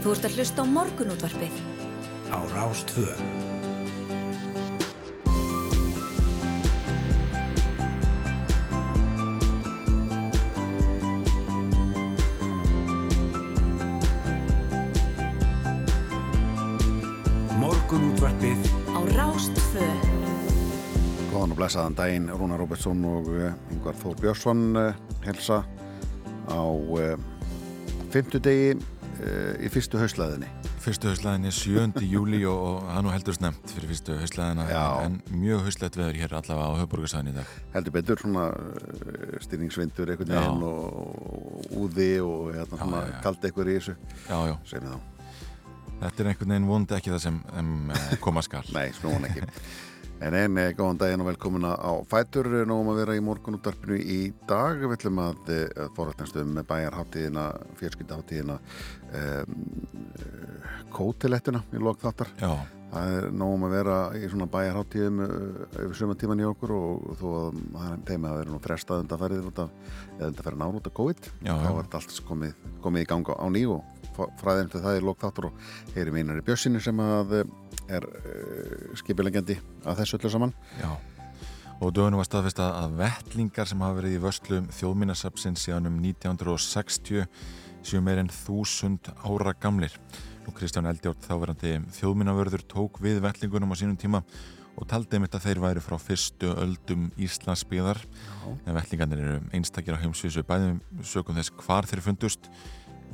Þú ert að hlusta á morgunútvarpið. Á Rástvö. Morgunútvarpið Á Rástvö. Góðan og blessaðan daginn, Rúnar Róbertsson og Yngvar Þór Björnsson uh, helsa á uh, fymtudegi í fyrstu hauslaðinni. Fyrstu hauslæðin er 7. júli og, og hann og heldur snemt fyrir fyrstu hauslæðina Já. en mjög hauslegt veður hér allavega á höfburgarsæðin í dag. Heldur betur svona uh, styrningsvindur einhvern veginn og úði og hérna, svona já, já. kaldi eitthvað í þessu, Já, já, þetta er einhvern veginn vondi ekki það sem um, koma skal. Nei, snúan ekki. En einn, eh, góðan daginn og velkomin á Fætur, nógum að vera í morgunúttarpinu í dag. Við ætlum að uh, forrætnastu með bæjarháttíðina, fjörskildaháttíðina, um, uh, kótilettuna í lok þáttar. Já, Það er nógum að vera í svona bæjarháttíðum uh, yfir sumantíman í okkur og þó að það er teima að vera nú frestað af, eða undanfærið náru út af COVID. Já, Þá er þetta allt komið, komið í ganga á ný og fræðin til það í lok þáttar og heyri mínari Bjössinni sem að er uh, skipilegjandi að þessu öllu saman. já. Og dögunum var staðfest að vettlingar sem hafa verið í vörslu þjóðmínasapsins síðan um 1960 séu meir en þúsund ára gamlir. Nú Kristján Eldjátt þáverandi þjóðmínavörður tók við vettlingunum á sínum tíma og taldi um þetta þeir væri frá fyrstu öldum Íslandsbyðar en vettlingarnir eru einstakir á heimsvísu bæðum sögum þess hvar þeir fundust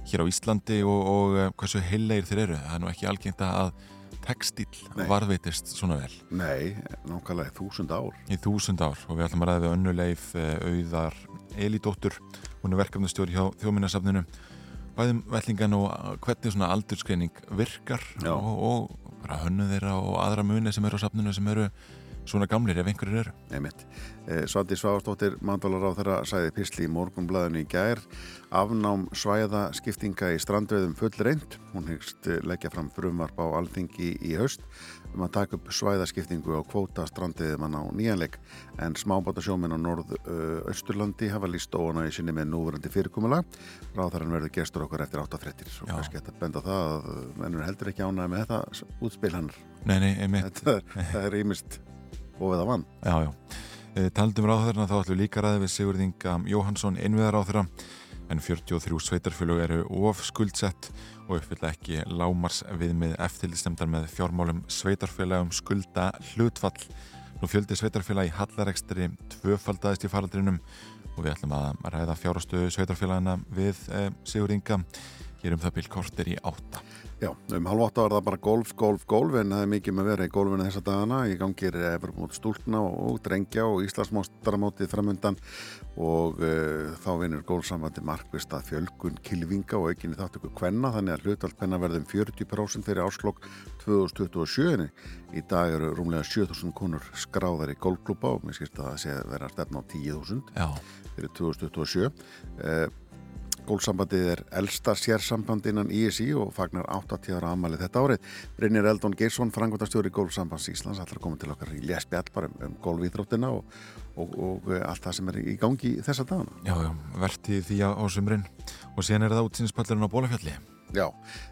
hér á Íslandi og, og eh, hversu heillegir þeir eru. Það er nú ekki algengt að textíl Nei. varðveitist svona vel Nei, nákvæmlega í þúsund ár. í þúsund ár og við ætlum að ræða við önnuleif auðar Elidóttur hún er verkefnastjóri hjá þjóminnarsafninu bæðum vellingan og uh, hvernig svona aldurskreining virkar Já. og, og hönnu þeirra og aðra muni sem eru á safninu sem eru svona gamlir ef einhverjir eru Einmitt. Eh, Svandi Svavastóttir, mandvalar á þeirra, sæði pisli í morgunblæðinu í gær. Afnám svæða skiptinga í strandveðum full reynd. Hún hyggst eh, leggja fram frumvarp á alþingi í haust um að taka upp svæðaskiptingu á kvóta strandveðum á nýjanleik. En smábátasjóminn á norð-austurlandi hafa líst óana í sinni með núverandi fyrirkomulag. Ráðarinn verður gestur okkur eftir 8.30. Svo Já. kannski þetta benda það að mennur heldur ekki ánæði með þetta útspil hann. Nei, nei, einmitt Þetta er, er ímist ofið að vann. Já, já. E, Taldum ráðherrna þá ætlum líka ræði við Sigurðinga Jóhansson innviðar ráðherra en 43 sveitarfélög eru of skuldsett og uppfylla ekki lámars viðmið eftirlistemdar með fjármálum sveitarfélagum skulda hlutfall. Nú fjöldi sveitarfélag í hallarekstri tvöfaldaðist í faraldrinum og við ætlum að ræða fjárastöðu sveitarfélagina við e, Sigurðinga. Hér um það bíl kortir í átta. Já, um halv átta var það bara golf, golf, golf en það er mikið með vera í golfinu þessa dagana. Í gangi er Evermót stúlna og, og drengja og Íslandsmástaramótið framundan og uh, þá vinur golfsambandi markvist að fjölgun kilvinga og aukinni þáttöku kvenna þannig að hlutald kvenna verðum 40% fyrir áslokk 2027 í dag eru rúmlega 7000 konur skráðar í golfklúpa og mér skilst að það sé að vera að stefna á 10.000 Já, fyrir 2027 uh, Gólsambandið er elsta sérsamband innan ISI og fagnar 80 ára amalið þetta árið. Brynir Eldon Geirsson, frangvöldastjóri Gólsambands Íslands, ætlar að koma til okkar í lesbjall bara um, um gólvíþróttina og, og, og eh, allt það sem er í gangi þessa dagana. já, já, vertið því á, á sumrin og síðan er það útsýnspallurinn á Bólafjalli. Já,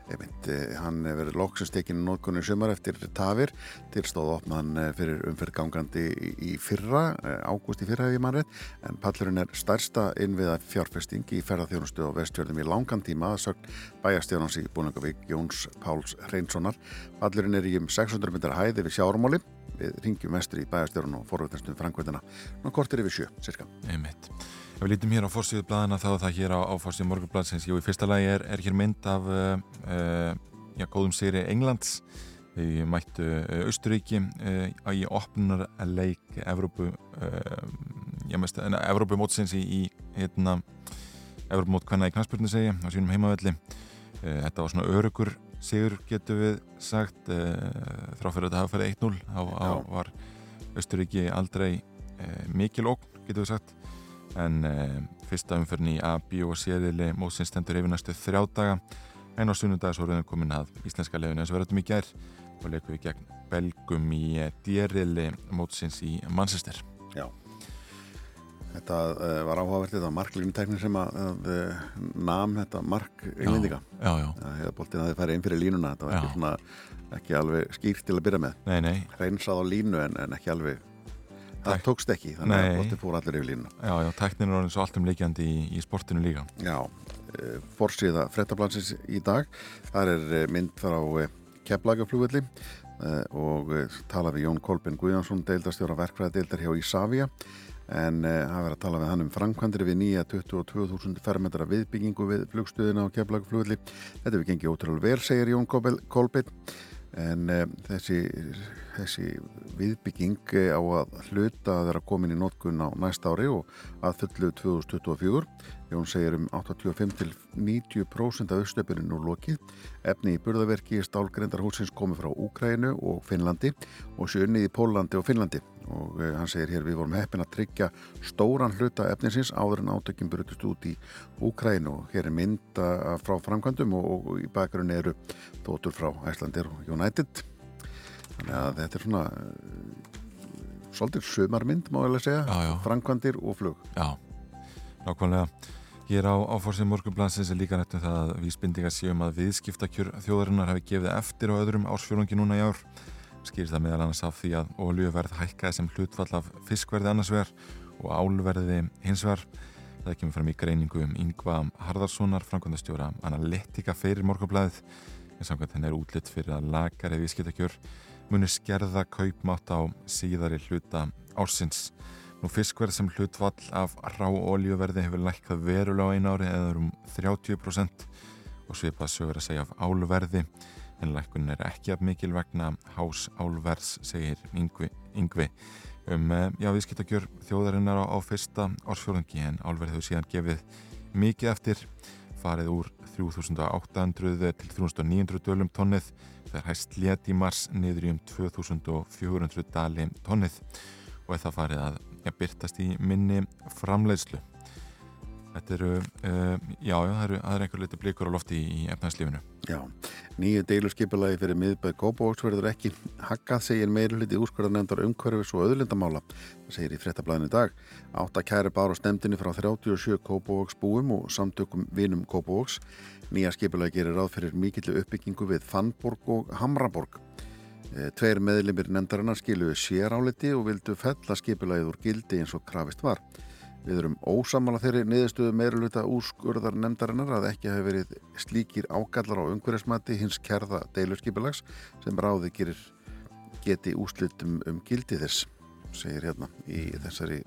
einmitt, eh, hann hefur verið loksins tekinn nótkunni sumar eftir tafir til stóð opnaðan eh, fyrir umferð gangandi í, fyrra, ágúst í fyrra hef ég mann rétt, en pallurinn er stærsta innviða fjárfesting í ferðarþjónustu á vestjörðum í langan tíma að sögn bæjastjónans í Búnungavík Jóns Páls Reynssonar. Pallurinn er í um 600 metrar hæði við sjárumáli, við ringjum vestur í bæjastjórun og forvöldastum frangveitina, ná kortir yfir sjö, cirka. Einmitt. Ef við lítum hér á fórsíðu blaðina þá er það hér á, á fórsíðu morgunbladsins. Jú, í fyrsta lagi er, er hér mynd af uh, uh, já, góðum sigri Englands. Við mættu uh, Austuríki uh, í opnunar leik Evrópu uh, Evrópu mótsins í, í hérna, Evrópu mót hvenna í knastbjörnu segi á sínum heimavelli. Þetta var svona örugur sigur getur við sagt uh, þráfyrir að þetta hafa farið 1-0 þá var Austuríki aldrei uh, mikil ógn getur við sagt. En uh, fyrsta umferðin í A, B og C-riðli mótsins stendur yfir næstu þrjá daga. En á sunnundag svo erum við komin að íslenska leifinu eins og verðum í gær og leikum við gegn Belgum í D-riðli mótsins í Manchester. Já. Þetta uh, var áhugavert, þetta var marklínutæknin sem að, uh, nam þetta mark englendinga. Já, já. Það hefði boltinn að þið færi inn fyrir línuna, þetta var ekki, svona, ekki alveg skýrt til að byrja með. Nei, nei. Reynsað á línu en, en ekki alveg, það Tæk. tókst ekki, þannig að boltinn fór allir yfir línuna. Já, já, tæknin er alveg svo alltum leikjandi í, í sportinu líka. Já, uh, fórsíða frettablansins í dag, þar er mynd frá Keflagaflúvelli og tala við Jón Kolbjörn Guðjónsson, deildastjóra verkfræði deildar hjá Ísafja en það uh, verður að tala við hann um framkvæmdir við nýja 22.000 fermetra viðbyggingu við flugstöðina á Keflagflugli þetta við gengið ótrúlega vel, segir Jón Kolbjörn en uh, þessi, þessi viðbygging á að hluta að vera komin í nótkunn á næsta ári og að fullu 2024 Jón segir um 85-90% af austöpunum nú lokið. Efni í burðaverki stálgrendarhúsins komi frá Úkrænu og Finnlandi og sjönnið í Pólandi og Finnlandi. Og eh, hann segir hér við vorum heppin að tryggja stóran hluta efninsins áður en átökjum brutist út í Úkrænu. Og hér er mynda frá framkvæmdum og, og í bakgrunni eru þóttur frá Æslandir og United. Þannig að þetta er svona uh, svolítið sömarmynd má ég lega segja. Já, já. Framkvæmdir og flug. Já, nákvæmlega. Hér á áforsið morgunblansins er líka nættum það að vísbindingar séum að viðskiptakjör þjóðarinnar hefði gefið eftir á öðrum ársfjörungi núna í ár. Skýrst það meðal annars af því að oljuverð hækkaði sem hlutfall af fiskverði annarsver og álverði hinsver. Það kemur fram í greiningu um Yngva Harðarssonar, framkvæmdastjóra Analytika fyrir morgunblæðið. En samkvæmt henni er útlitt fyrir að lagari viðskiptakjör muni skerða kaupmátt á síðari hluta ársins. Nú fiskverð sem hlutvall af rá oljuverði hefur lækkað verulega á einu ári eða um 30% og svipað sögur að segja af álverði en lækkun er ekki af mikil vegna hás álverðs, segir Yngvi, Yngvi. um eh, já, viðskiptakjör þjóðarinnar á, á fyrsta ársfjörðungi en álverð hefur síðan gefið mikið eftir farið úr 3800 til 3900 dölum tonnið þegar hæst létt í mars niður í um 2400 dali tonnið og það farið að byrtast í minni framleiðslu Þetta eru, uh, já, það eru, er einhver liti blikur á lofti í, efnæðslífinu. Já, nýju deilurskipulagi fyrir miðbæð Kópavóks verður ekki hakkað, segir meiri hluti úrskurðarnefndar umhverfis og öðlindamála. Það segir í frettablaðinu dag. Átt að kæri bara á stemdini frá 37 Kópavóks búum og samtökum vinum Kópavóks. Nýja skipulagi gerir ráð fyrir mikillu uppbyggingu við Fannborg og Hamraborg. Eh, tveir meðlimir nefndarinnar skiluðu séráliti og vildu fella skipulagið úr gildi eins og krafist var. Við erum ósamala þeirri niðurstöðu meiruluta úrskurðar nefndarinnar að ekki hafi verið slíkir ágallar á umhverfismati hins kerða deilurskipulags sem ráði gerir geti úslutum um gildi þess, segir hérna í þessari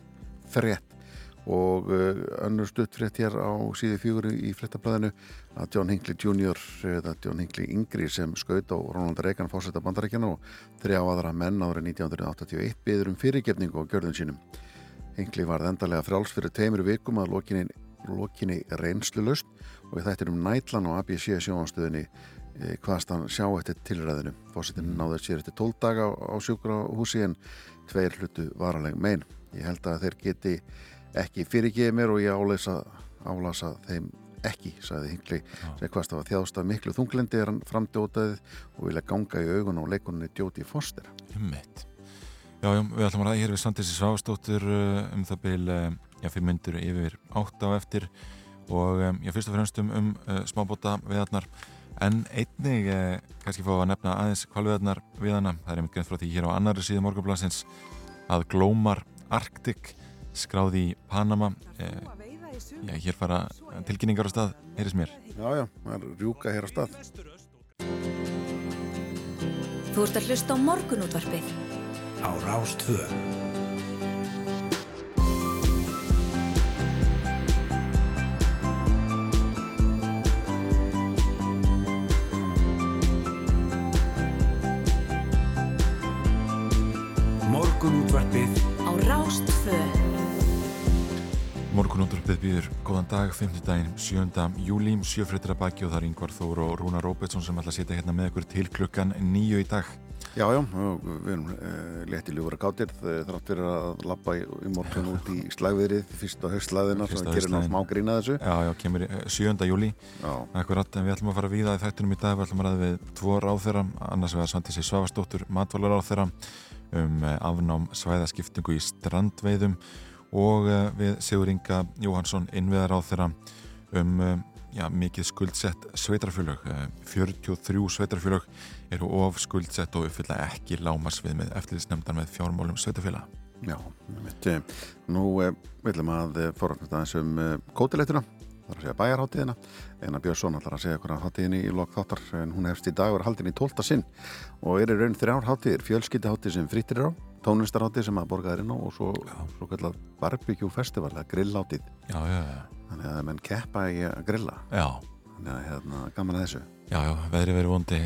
þrett og uh, önnur stuttfrétt hér á síði fjögur í fréttablaðinu að John Hinckley Jr. eða John Hinckley Yngri sem skaut á Ronald Reagan fórsetta bandarækjana og þrjá aðra menn árið 1981 byður um fyrirgefningu á gjörðun sínum. Hinckley var endarlega fráls fyrir teimur vikum að lokinni, lokinni reynslu löst og þetta er um nætlan og ABC sjóanstöðinni eh, hvaðst hann sjá eftir tilræðinu. Fórsetin náði sér eftir 12 daga á sjúkrahúsi en tveir hlutu varaleg megin. Ég held að þeir geti ekki fyrirgeði mér og ég álasa, álasa þeim ekki, sagði Hingli sem hvast af að þjásta miklu þunglendi er hann framdjótaðið og vilja ganga í augun á leikunni Jóti Foster. Ummitt Já, já, við ætlum að ræða hér við Sandissi Svástóttur uh, um það uh, já, fyrir myndur yfir átt á eftir og um, já, fyrst og fremst um, um uh, smábóta viðarnar en einnig kannski fá að nefna aðeins kvalviðarnar viðana, það er einmitt greint frá því hér á annari síðu morgunblansins að Glómar Arctic skráði í Panama eh, já, hér fara tilkynningar á stað, heyris mér. Já, já, það er rjúka hér á stað. Þú ert að hlusta á morgunútvarpið. Á Rástvöð Morgunúndurpið býður góðan dag, 5. daginn, 7. júli, sjöfrættir að baki og það er Yngvar Þór og Rúna Róbetsson sem ætla að setja hérna með ykkur til klukkan nýju í dag. Já, já, við erum létt í ljúfara gátir þrátt fyrir að lappa í, morgun út í slagviðrið, fyrsta höstslaðina sem gerir náttúrulega smá grína þessu. Já, já, kemur 7. júli, akkurat, en við ætlum að fara við að í þættinum í dag, við ætlum að ræða við tvo ráþeira, annars vegar Svandísi Svavastóttur, matvalar ráþeira um eh, afnám svæðaskiptingu í strandveiðum og uh, við Sigur Inga Jóhansson innviðar á þeirra um uh, já, mikið skuldsett sveitarfjölög 43 sveitarfjölög eru of skuldsett og uppfylla ekki lámas við með eftirlýsnefndar með fjármálum sveitarfjöla Já, mitt, nú viljum að forrækna þessum kótileituna Það er að segja bæjarháttíðina. Einar Björnsson ætlar að segja okkur á háttíðinni í lok þáttar en hún hefst í dag og er haldin í tólta sinn og er í raun þrjár háttíðir. Fjölskyttiháttíð sem frittir er á, tónlistarháttíð sem að borgaðir inn á og svo, svo kallar barbecue festival, eða grillháttíð. Já, já, já. Þannig að menn keppa í að grilla. Já. Þannig að hérna, gaman að þessu. Já, já, veðri verið vondi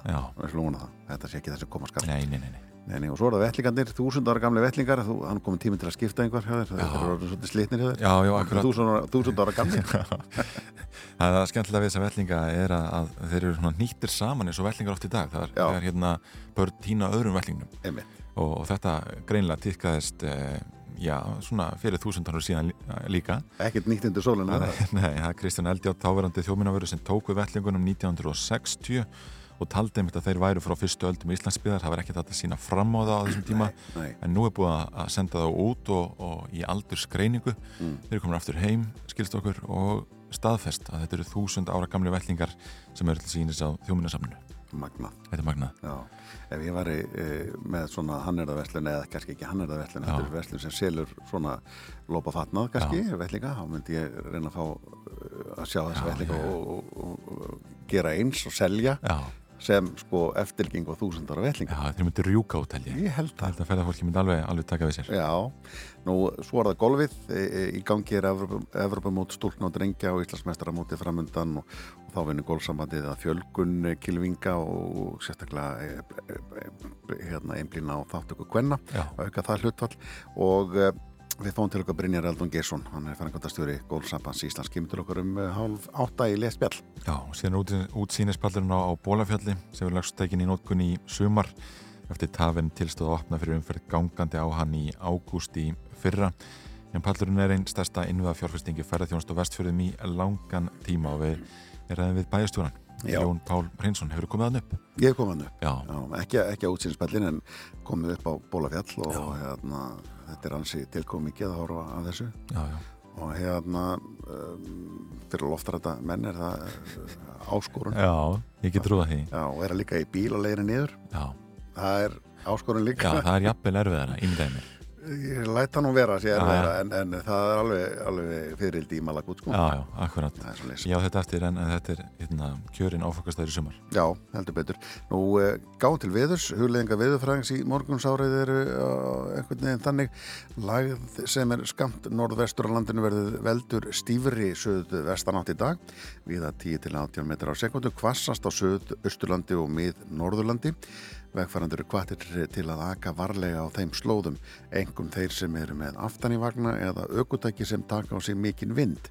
það. Já. Við slúum vona það. Þetta sé ekki þessi koma skall. Nei, nei, nei, nei. Nei, og svo er það vettlingarnir, þúsundar gamle vettlingar þú, hann komið tíminn til að skipta einhver það er svolítið slitnir þúsundar gamle Það er skemmtilega við þessa vettlinga er að, að þeir eru nýttir saman eins og vettlingar oft í dag. Það er, það er hérna börn tína öðrum vettlingnum. Og, og þetta greinlega týrkaðist eh, já, svona fyrir þúsundanur síðan líka. Ekkert nýtt undir sóluna Nei, það er Kristján Eldjátt, þáverandi þjóminavöru sem tók við vettlingunum 1960 og taldi einmitt að þeir væru frá fyrstu öldum í Íslandsbyðar, það var ekki þetta að sína fram á það á þessum tíma, nei, nei. en nú er búið að senda það út og, og í aldurskreiningu mm. þeir komin aftur heim, skilst okkur og staðfest að þetta eru þúsund ára gamli vellingar sem eru til sínis á þjóminarsamnu. Magnað. Þetta er magnað. Já, ef ég var í, e, með svona hannirðaverslun eða kannski ekki hannirðaverslun, þetta er verslun sem selur svona lópa fatnað kannski, vellinga, þá myndi ég reyna að fá e, að sjá þessa vellinga og, og, og gera eins og selja Já sem sko eftirging og þúsundara vellinga. Já, þeir myndir rjúka út held ég. Ég held það. Að ferðarfólki myndi alveg, alveg taka við sér. Já, nú svo er það golfið, e, e, í gangi er Evropamót stúlkn og drengja og Íslandsmestaramóti framundan og, og þá vinur golfsambandið að fjölgun kilvinga og sérstaklega e, e, hérna einblýna á þáttöku kvenna, auka það hlutfall og Við fáum til okkar Brynjar Eldon Gesson, hann er fanningvöldastjóri Gólfsambans Íslands, kemur til okkar um hálf átta í lesbjall. Já, og síðan út, útsýnispallurinn á, á Bólafjalli sem er lagstækin í nótkunni í sumar eftir tafinn tilstöðu að opna fyrir umferð gangandi á hann í ágúst í fyrra. En pallurinn er einn stærsta innviða fjárfestingi ferðarþjónast og vestfjörðum í langan tíma og við erum við bæjastjóran. Jón Pál Hrinsson, hefur komið hann upp? Ég hef komið hann upp, Já. Já, ekki, ekki að útsýnispallin en komið upp á Bólafjall og hérna þetta er ansi tilkom mikið að horfa að þessu. Já, já. og hérna um, fyrir loftarætta menn er það uh, áskorun. Já, ég get trúið að því. Já, og er að líka í bíl og leiðin niður? Já. Það er áskorun líka. Já, það er jafnvel erfiðara, ímdæmir Ég læta nú vera sé erfiðara en, en það er alveg, alveg fyririldi í Malakut sko. Já, já, akkurat. Já, þetta eftir, en, en þetta er hérna, kjörin áfokastæður í sumar. Já, heldur betur. Nú, uh, gáðum til viðurs, hugleðinga viðurfræðings í morgunsárið eru einhvern veginn þannig. Lagð sem er skamt norðvestur á landinu verður veldur stífri söð vestanátt í dag. Viða 10-18 metrar á sekundu kvassast á söð austurlandi og mið norðurlandi Vegfærandur eru kvartir til að aka varlega á þeim slóðum, engum þeir sem eru með aftan í vagna eða aukutæki sem taka á sig mikinn vind.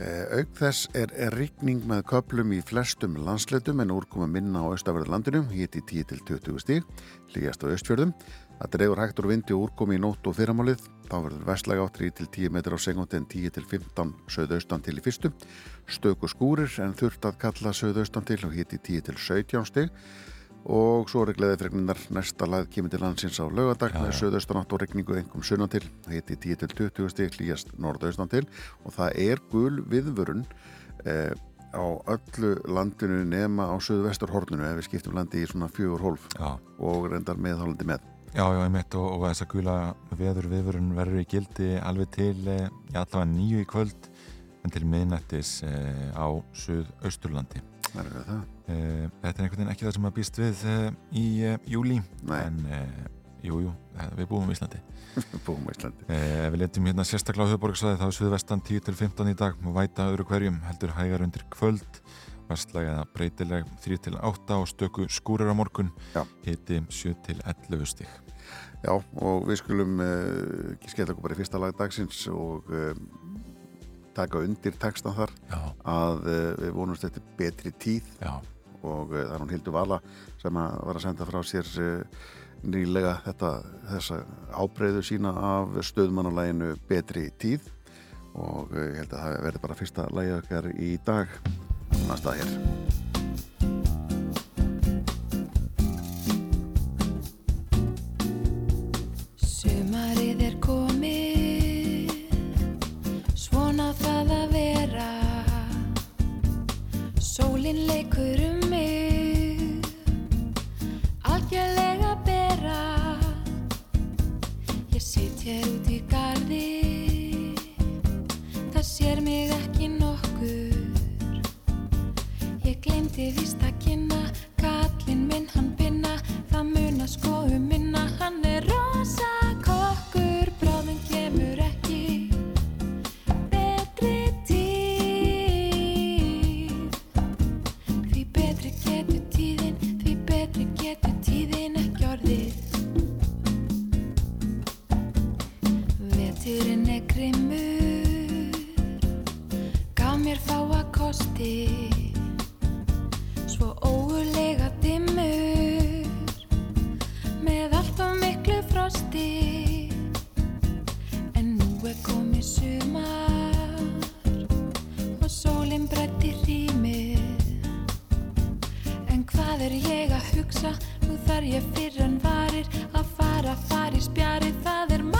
Eh, auk þess er, er rikning með köplum í flestum landsleitum en úrkoma minna á austaverðarlandinu, híti 10-20 stíg, lígast á austfjörðum. Það dregur hægt úr vindi og úrkomi í nótt og fyrramálið, þá verður vestlæg átt 3-10 metrar á segundi en 10-15 söðaustan til í fyrstu. Stöku skúrir en þurft að kalla söðaustan til og híti 10-17 stíg og svo er gleðifregnunar næsta lað kemur til landsins á lögadag með söðaustanátt og regningu engum sunnan til heiti 10-20 stík líjast norðaustan til og það er gul viðvörun eh, á öllu landinu nema á söðvesturhorninu ef við skiptum landi í svona fjögur hólf. Já. og reyndar meðhólandi með. Já, já, ég mitt og, og þess að gula veður viðvörun verður í gildi alveg til eh, allavega nýju í kvöld en til miðnættis eh, á söðausturlandi Það er það þetta er einhvern veginn ekki það sem að býst við eh, í eh, júli Nei. en jújú, jú, við búum í Íslandi. Við búum í Íslandi. Við letum hérna sérstaklega á höfuborgsvæði þá er Suðvestan 10-15 í dag og væta öðru hverjum heldur hægar undir kvöld. Vestlæg eða breytileg 3-8 og stöku skúrir á morgun. Hiti 7-11 stík Já og við skulum uh, skella okkur bara í fyrsta lag dagsins og uh, taka undir textan þar. Já. að uh, við vonumst þetta betri tíð. Já og eh, það er hún Hildur Vala sem að var að senda frá sér eh, nýlega þetta, þessa ábreyðu sína af stöðmannuleginu Betri tíð. Og eh, ég held að það verður bara fyrsta lægi okkar í dag. Næsta hér. Sólinn leikur Það sér mig ekki nokkur. Ég glemdi víst að kynna Kallinn minn hann binna. Það mun að sko um minna Hann er rosa kokkur. Bráðum kemur ekki Betri tíð. Því betri getur tíðin Því betri getur tíðin ekki orðið. Veturinn er grimmur mér fáa kosti Svo ógulega dimmur Með allt og miklu frosti En nú er komið sumar Og sólinn brætti rýmið En hvað er ég að hugsa? Nú þarf ég fyrir en varir að fara, í spjari. Það er matartími,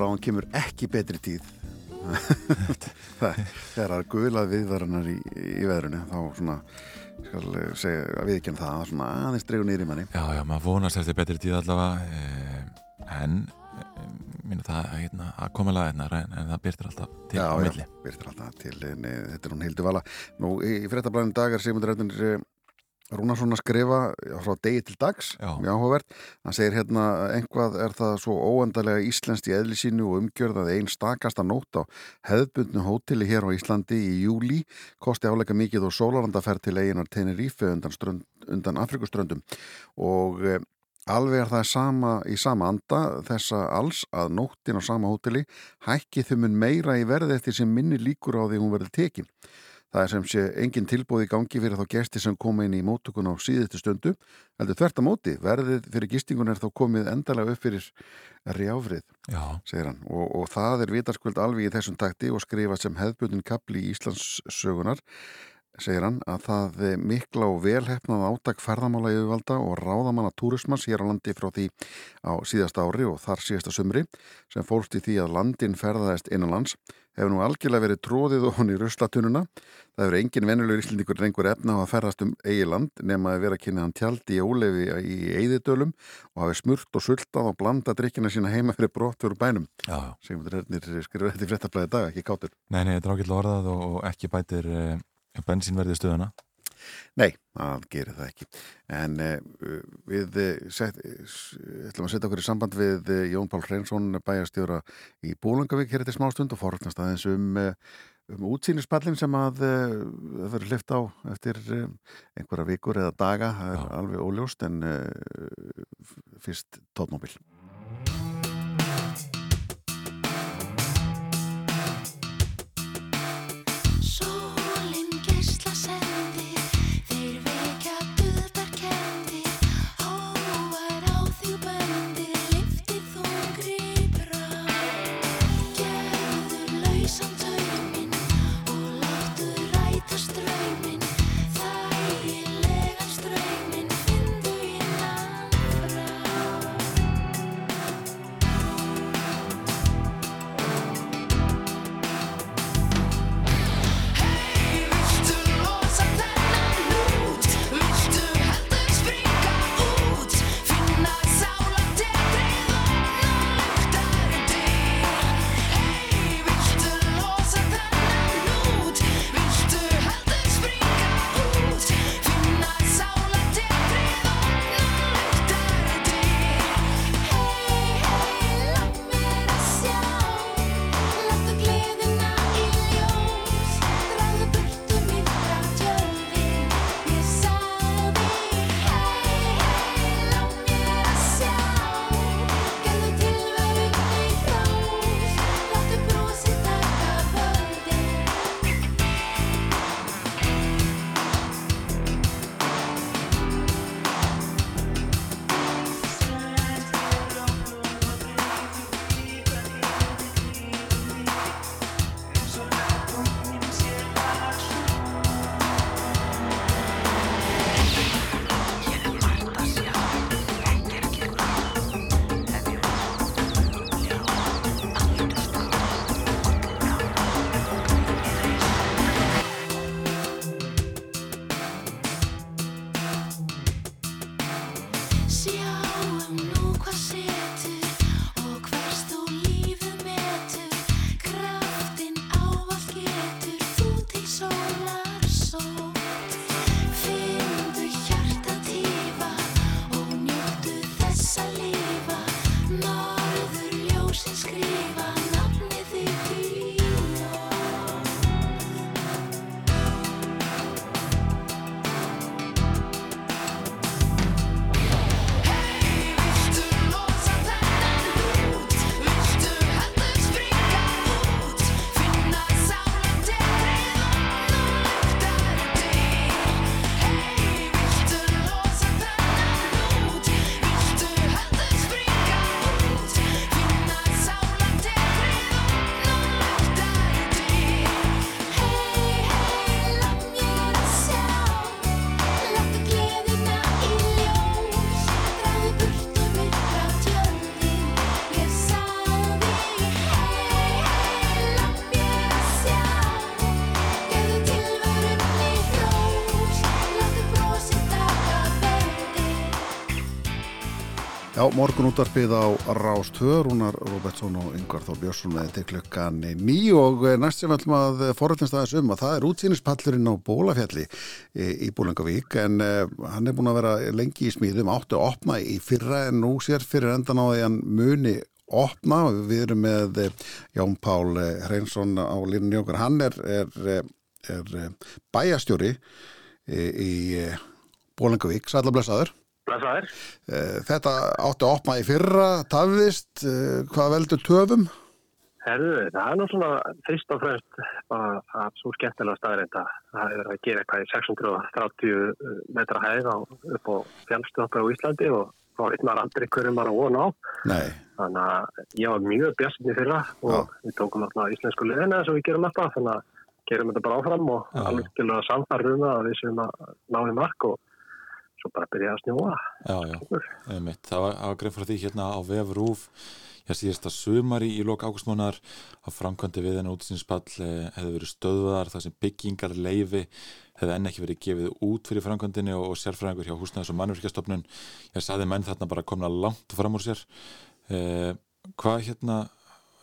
Já, bráðum kemur ekki betri tíð. Það- þegar það er guðlað viðvaranar í, í veðrunu þá svona skal eh, segja að viðkjum það að svona aðeins dreigur niður í manni. Já, já, maður vonast eftir betri tíð allavega eh, en eh, minna það hérna, að koma laðina en, en það byrtir alltaf til já, já, byrtir alltaf til nei, þetta er hún Hildi Vala. Nú, í, í fréttablaðinu dag er Sigmundur Ernir Rúnarsson að skrifa frá degi til dags, Já. mjög áhugavert. Hann segir hérna einhvað er það svo óendalega íslenskt í eðli sínu og umgjörð að einn stakasta nótt á hefðbundnu hóteli hér á Íslandi í júli kosti áleika mikið og sólarandaferð til eiginar Tenerife undan, strönd, undan Afrikuströndum og e, alveg er það sama, í sama anda þessa alls að nóttin á sama hóteli hækki þau mun meira í verði eftir sem minni líkur á því hún verði tekin Það er sem sé engin tilbúð í gangi fyrir þá gesti sem koma inn í móttökun á síðustu stundu. Heldur þvert að móti, verðið fyrir gistingun er þá komið endalega upp fyrir rjáfrið, Já, segir hann. Og, og það er vitaskvöld alveg í þessum takti og skrifa sem hefðbundin kapli í Íslands sögunar, segir hann, að það mikla og velhefnað átak ferðamála yfirvalda og ráðamanna túrismans hér á landi frá því á síðasta ári og þar síðasta sumri sem fólst í því að landin ferðaðist innanlands hefur nú algjörlega verið tróðið og hann í ruslatununa. Það hefur engin venjulegur íslendingur reyngur efna á að ferðast um eigi land nema að vera að kynna hann tjaldi í ólefi í eigðidölum og hafi smurt og sultað og blanda drikkina sína heima fyrir brott fyrir bænum. Sigmundur Ernir skrifur þetta í fréttablaði dag, ekki kátur. Nei, nei, þetta er ágætlega orðað og, og ekki bætir eh, bensínverði stöðuna Nei, það gerir það ekki. En uh, við set, ætlum að setja okkur í samband við Jón Pál Hreinsson, bæjastjóra í Bólangavík hér eftir smá stund og forðnast aðeins um, um útsýnispallin sem að uh, verður hlift á eftir um, einhverja vikur eða daga. Það er Já. alveg óljóst en uh, fyrst tótmóbil. Já, morgun útvarpið á Rástöður, Rúnar Robertsson og Yngvar Þór Björnsson með til klukkan nýju og eh, næst sem ætlum að forrætnast aðeins um að það er útsýnispallurinn á Bólafjalli í, í Bólangavík en hann er búin að vera lengi í smíðum, áttu að opna í fyrra en nú sér fyrir endan á því hann muni opna. Við erum með Ján Pál Hreinsson á línunni okkar, hann er, er, er bæjastjóri í, Bólangavík, sælablessaður. Blessaður. Eh, þetta átti að opna í fyrra, tafðist, eh, hvað veldur töfum? Herðu, það er nú svona fyrst og fremst að það er svo skemmtilega staðreinda. Það er að gera eitthvað í 630 metra hæð á, upp á fjálstöðar á Íslandi og þá veitnar aldrei hverju maður að vona á. Nei. Þannig að ég var mjög björnstinn í fyrra og Já. við tókum alltaf íslensku leðina eins og við gerum alltaf. Þannig að gerum þetta bara áfram og alveg til að samfarruna að við séum að ná í mark og svo bara byrjaði að snjóa. Já, já, einmitt, það var, greið frá því hérna á VF-rúf ég síðast að sumari í lok águstmónar að framkvæmdi við henni útsinspall eh, hefði verið stöðuðar þar sem byggingar leifi hefði enn ekki verið gefið út fyrir framkvæmdini og, og sérfræðingur hjá húsnæðis og mannverkjastofnun ég saði menn þarna bara komna langt fram úr sér. Eh, hvað hérna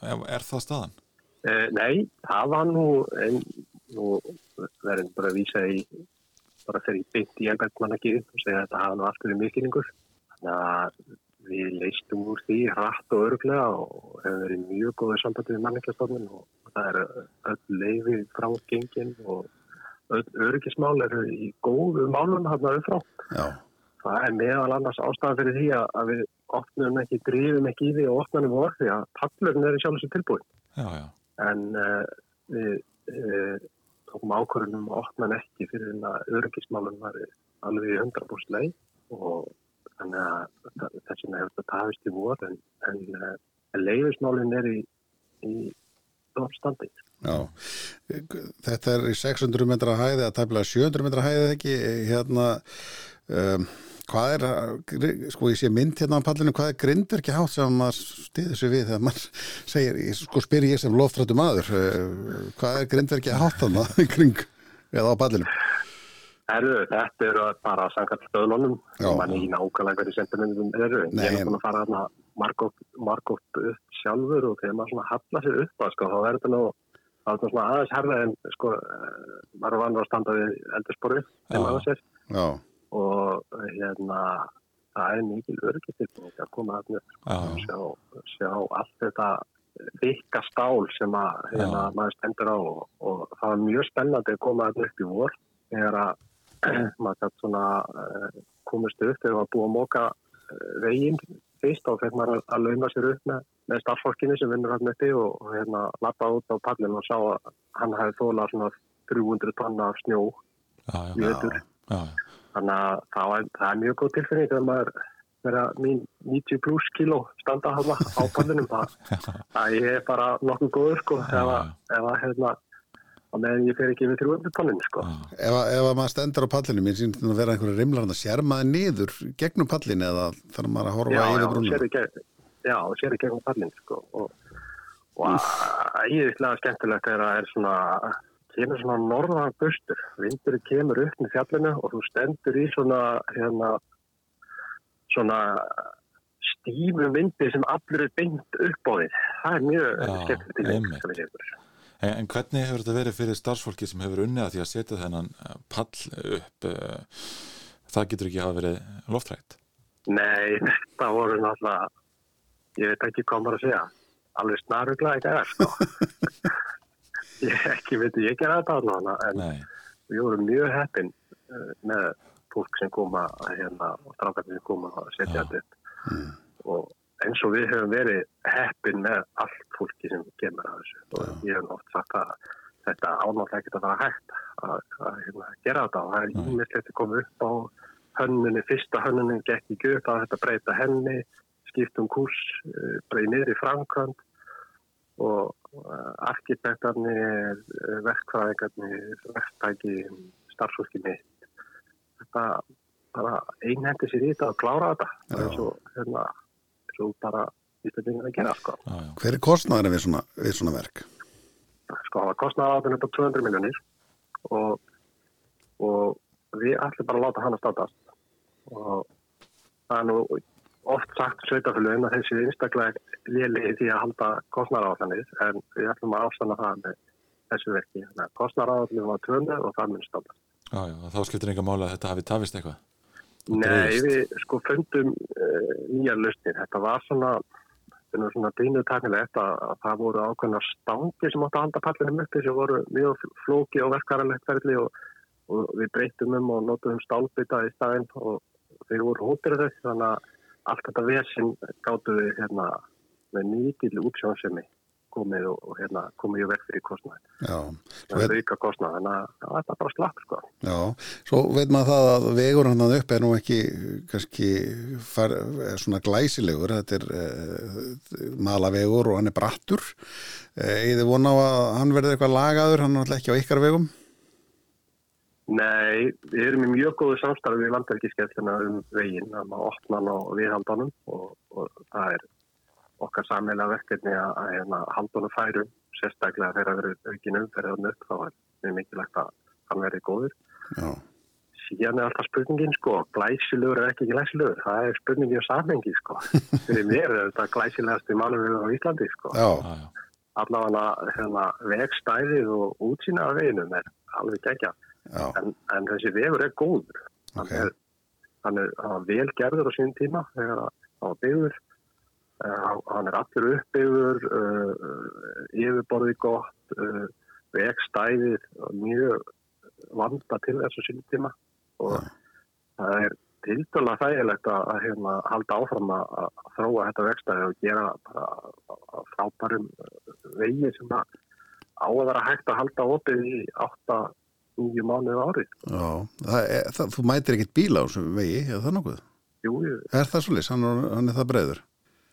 er það staðan? Eh, nei, það var nú, nú verður bara að vísa í bara fer í beint í embættismann ekki og segja að þetta hafa nú aftur í miskilningur. Þannig að við leistum úr því hratt og öruglega og hefur verið mjög góðið sambandi við manningastofnun og það er öll leiði frá gengin og öll öryggismál eru í góðu málum hann að. Já, Það er meðal annars ástæðan fyrir því að, við opnum ekki, drifum ekki í því og opnum vor því að pallurinn er í sjálf þessu tilbúin. Já, já, En uh, við uh, tókum ákvörðunum að opna hann ekki fyrir en að öryggismálum var alveg í 100% leið og þannig að þess vegna hefur þetta tafist í vor en, en, uh, en leiðismálinn er í, í stofstandi. já. Þetta er í 600 metra hæði að tæmlega 700 metra hæði ekki. Hérna, um, hvað er, sko ég sé mynd hérna á pallinu, hvað er grindverki hátt sem maður stýður sig við þegar maður segir, sko spyr ég sem loftrættu maður, uh, hvað er grindverki hátt þannig í kring eða á pallinu? Herru, þetta eru bara samkvæmt stöðlunum, Já. mann ekki nákvæmlega hverju sentimentum eru. Nei, Ég er búin að fara þarna margótt margótt upp sjálfur og þegar maður svona hallar sér upp að sko, þá er þetta nú aðeins herða en sko, eh, maður vanur að standa við eldursporu Já. aðeins er Já, og hérna það er mikil öryggistilbúin að koma upp já, og já, sjá, sjá allt þetta vikka stál sem að hérna, maður stendur á og, og það var mjög spennandi að koma þarna upp í vor þegar að maður gætt svona uh, komist upp þegar maður búið að móka uh, veginn fyrst og fyrir maður að lauma sér upp með, með starffólkinu sem vinnur hann uppi og, hérna lappa út á pallinu og sá að hann hefði þólað svona 300 tonna af snjó já, já, í ötur. já, já. Þannig að það, það er mjög góð tilfinning þegar maður vera mín 90 pluss kíló standa á pallinum það, það ég er bara nokkuð góður sko ef að, ef að hérna á meðan ég fer ekki við 300 tonnin sko. Ef, að- ef að maður stendur á pallinu, mér sýnst að vera einhverju rimlar að sér maður niður gegnum pallinu eða þarf maður að horfa yfir gegn já, sér í gegnum pallin sko og, og æðislega skemmtilegt er að er svona kemur svona norðan bustur vindur kemur upp með fjallinu og þú stendur í svona hérna svona stífum vindi sem allur er beint upp á því það er mjög skemmtilegt til ykkur. En, en hvernig hefur þetta verið fyrir starfsfólki sem hefur unnið að því að setja þennan eh, pall upp eh, það getur ekki hafa verið loftrækt Nei, þetta voru náttúrulega ég veit ekki hvað maður að segja alveg snarugla ekki er sko ekki veit ég gera þetta allavega en Nei, við vorum mjög heppin uh, með fólk sem koma að hérna og strákarnir sem koma að setja Já. þetta upp og eins og við höfum verið heppin með allt fólki sem kemur að þessu og ég hef oft sagt að þetta ánáttlega ekki að fara hægt að, að hérna, gera þetta og það er Nei. ímislegt að koma upp á hönninni, fyrsta hönninni gekk ekki upp að þetta breyta henni skiptum kurs, uh, breyði niður í framkvæmt og arkitektarnir, uh, verkfræðingarnir, verktæki, starfsfólki mitt. Þetta bara einhendi sér í þetta og klára þetta. Það er svo, hérna, svo bara ístæðingar að gera, sko. já, já, Hver er kostnæðurinn við svona, við svona verk? Sko, átum upp á 200 miljonir og, og við ætlum bara að láta hana státast. Og það er nú oft sagt sveitafélugin að þessi einstaklega léli því að halda kostnaráðanir en við ætlum að ástanna það með þessu verki. Kostnaráðanir var 200 og það mun státast. já, já, þá skiptir enga máli að þetta hafi tafist eitthvað Nei, við sko fundum uh, nýja lausnir. Þetta var svona, svona bínuð tæknilegt að, að það voru ákveðna stangi sem átti að halda pallinum uppi sem voru mjög flóki og verkaralegt ferli og, og við breytum um og notum stálbita í staðinn og þeir voru hóttir þess þannig að allt þetta vesinn gáttu við hérna með mikil útsjónsemi komið og, og hérna komið í vekk fyrir kostnæð. Já, Það er, auka kostnæð, að það er bara slapp sko. já, svo veit maður það að vegur hann upp er nú ekki kannski far, er svona glæsilegur, þetta er uh, malavegur og hann er brattur. Eða þið vona á að hann verði eitthvað lagaður, hann er alltaf ekki á ykkar vegum? Nei, við erum í mjög góðu samstarfi við landverkiskefluna um veginn, að opna hann á viðhaldanum og, og það er okkar sammeila verkefni að, að hérna, haldunum færum, sérstaklega þegar það verður aukin umferðan upp, þá er mjög mikilvægt að hann verði góður. Já, Síðan er alltaf spurningin, sko, glæsilegur er ekki glæsilegur, það er spurningin á samhengi, sko. Fyrir mér er þetta glæsilegast í málum á Íslandi, sko. já, já, já, Allavega hérna, vegstæðið og útsýna af veginum er alveg geggjað. En, en þessi vegur er góður. Hann Ok. er, hann er, hann er vel gerður á sín tíma þegar hann var byggður. Uh, hann er allur uppbyggður uh, yfirborði gott uh, vegstæðið mjög vanda til þessu sín tíma. Og það er tildulega þægilegt að, að hérna, halda áfram að, að þróa þetta vegstæði og gera bara frábærum vegi sem að á að vera hægt að halda opið í 8-9 mánuðu árið. Já, það er, það, þú mætir ekkit bíla á þessum vegi, er það nokkuð? Jú, jú, Er það svolítið, hann, hann er það breiður?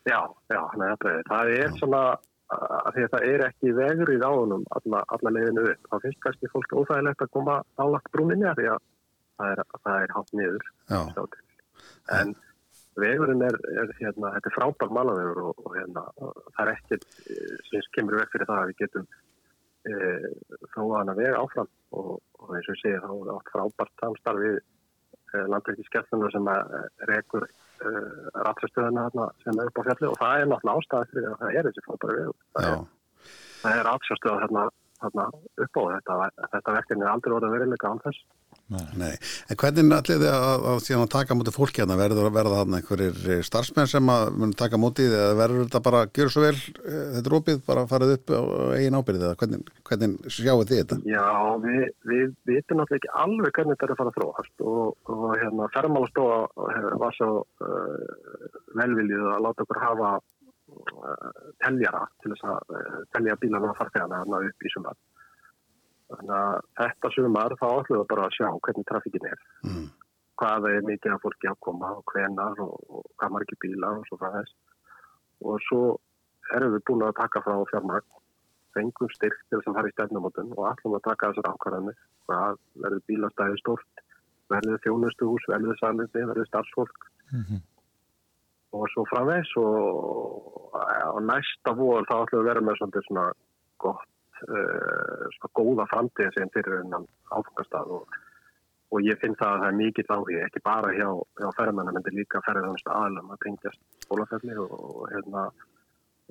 já, já, hann er þetta. Það er svona, að því að það er ekki vegrið á honum alla, alla leiðinu upp. Það finnst kannski fólk óþægilegt að koma álagt brúninni að því að það er, það er hátt niður. Já. En vegurinn er, er hérna, þetta er frábær malavegur og, og hérna, það er ekkert eh, sem kemur vekk fyrir það að við getum e, þróa hana veg áfram og, og eins og segi þá er átt frábært samstarf við e, landverkiskeppnuna sem að, e, rekur ratsastöðuna þarna sem er upp á fjalli og það er náttúrulega ástæði fyrir að það er þessi frábæri vegur. Það er, það er þarna upp á þetta, þetta verkefni er aldrei orðið verilega án þess. Nei. En hvernig allir þið að, að, síðan að taka mútið fólki hérna? Verður að verða þarna einhverjir starfsmenn sem að taka mútið eða verður þetta bara að gera svo vel, eh, þetta opið, bara farið upp á eigin ábyrðið eða hvernig, hvernig sjáu þið þetta? Já, við, við vitum náttúrulega ekki alveg hvernig þetta er að fara að þróast og, og hérna fermálastofa var svo uh, velviljið að láta okkur hafa uh, teljara til þess að uh, telja bílana og farþegana hérna upp í sumar. Þannig að þetta sumar þá ætlum við bara að sjá hvernig trafíkin er, Mm. hvað er mikið af fólki að koma og hvenar og, og hvað margir bílar og svo frá þess. Og svo erum við búin að taka frá fjármagn fengum styrk til þess að fara í stefnumótun og ætlum að taka þessar ákvarðanir. Hvað verður bílastæði stort verður þjónustuhús, verður salindi verður starfsfólk? Og svo framvegs og á næsta vor þá ætlum við að vera með svona gott uh, svona góða framtíð sem fyrir hennan áfengastað og, og ég finn það að það er mikið áhugi ekki bara hjá, hjá ferðmennum en líka ferðarðanst aðlum að tengjast skólaferðli og, og hérna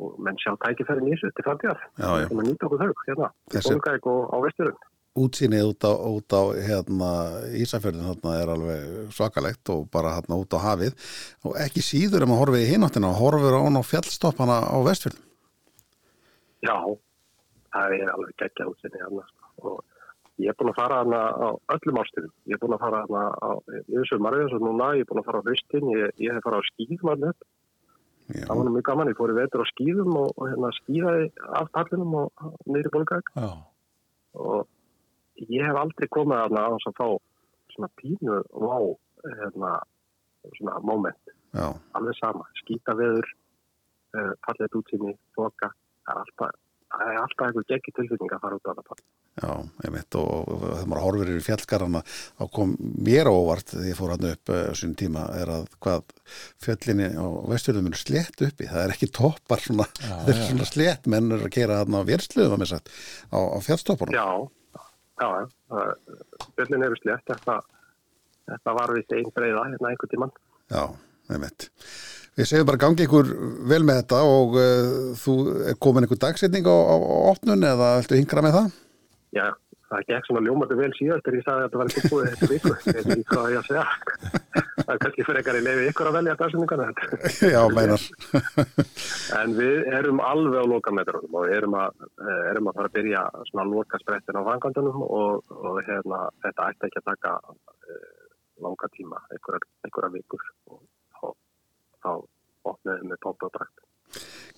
og menn sjá tækifærin í þessu til framtíðar. Sem að nýta okkur þau hérna, Þessi- og á vesturinn útsýnið út á, út á hérna, Ísafjörðin þarna er alveg svakalegt og bara hérna út á hafið. Og ekki síður um að horfa í hináttina og horfur án á fjallstoppana á vestfjörðin Já, það er alveg geggja útsinni sko. og ég er búin að fara hana á öllum árstíðum. Ég er búin að fara hana á yfir sumarið eins og núna, ég er búin að fara á haustin ég, ég hef fara á Já, það var mjög gaman, ég fór í vetur á skýðum og, og hérna skýðaði af pallinum og í Bólgæk og ég hef aldrei komið þarna á þess að fá svona pínu vá hérna, svona moment. Já, alveg sama, skýta veður uh, fallið útsýni, þoka það er alltaf, það er alltaf einhver geggi tilfinning að fara út á þetta já, einmitt og, og þegar maður horfir yfir fjallgarana þá kom mér á óvart þegar ég fór hann upp uh, sín tíma er að hvað fjallinni á vestfjörðum eru slétt uppi, það er ekki toppar svona, það er svona slétt. Menn eru að gera hann á versluðum að sagt, á, á fjallstoppunum Já, já, já. Björlin eru slétt. Þetta, þetta var við einn breyða hérna einhvern tíman Já, einmitt. Við segjum bara gangi ykkur vel með þetta og uh, þú er komin ykkur dagsetning á, á, á opnun eða viltu hingra með það? Já, það gekk svona ljómandi vel síðast þegar ég sagði að þetta var ekki búið þetta viku ég veit ekki hvað ég að segja það er kannski fyrir ekkar í lefi ykkur að velja dagsendingana Já, meinar. En við erum alveg á lokametrunum og erum að, eh, erum að fara að byrja svona að loka sprettin á fangandunum og, og hérna, þetta ætti ekki að taka uh, langa tíma, einhverjar vikur og þá, opnaðum við með pompa og drakt.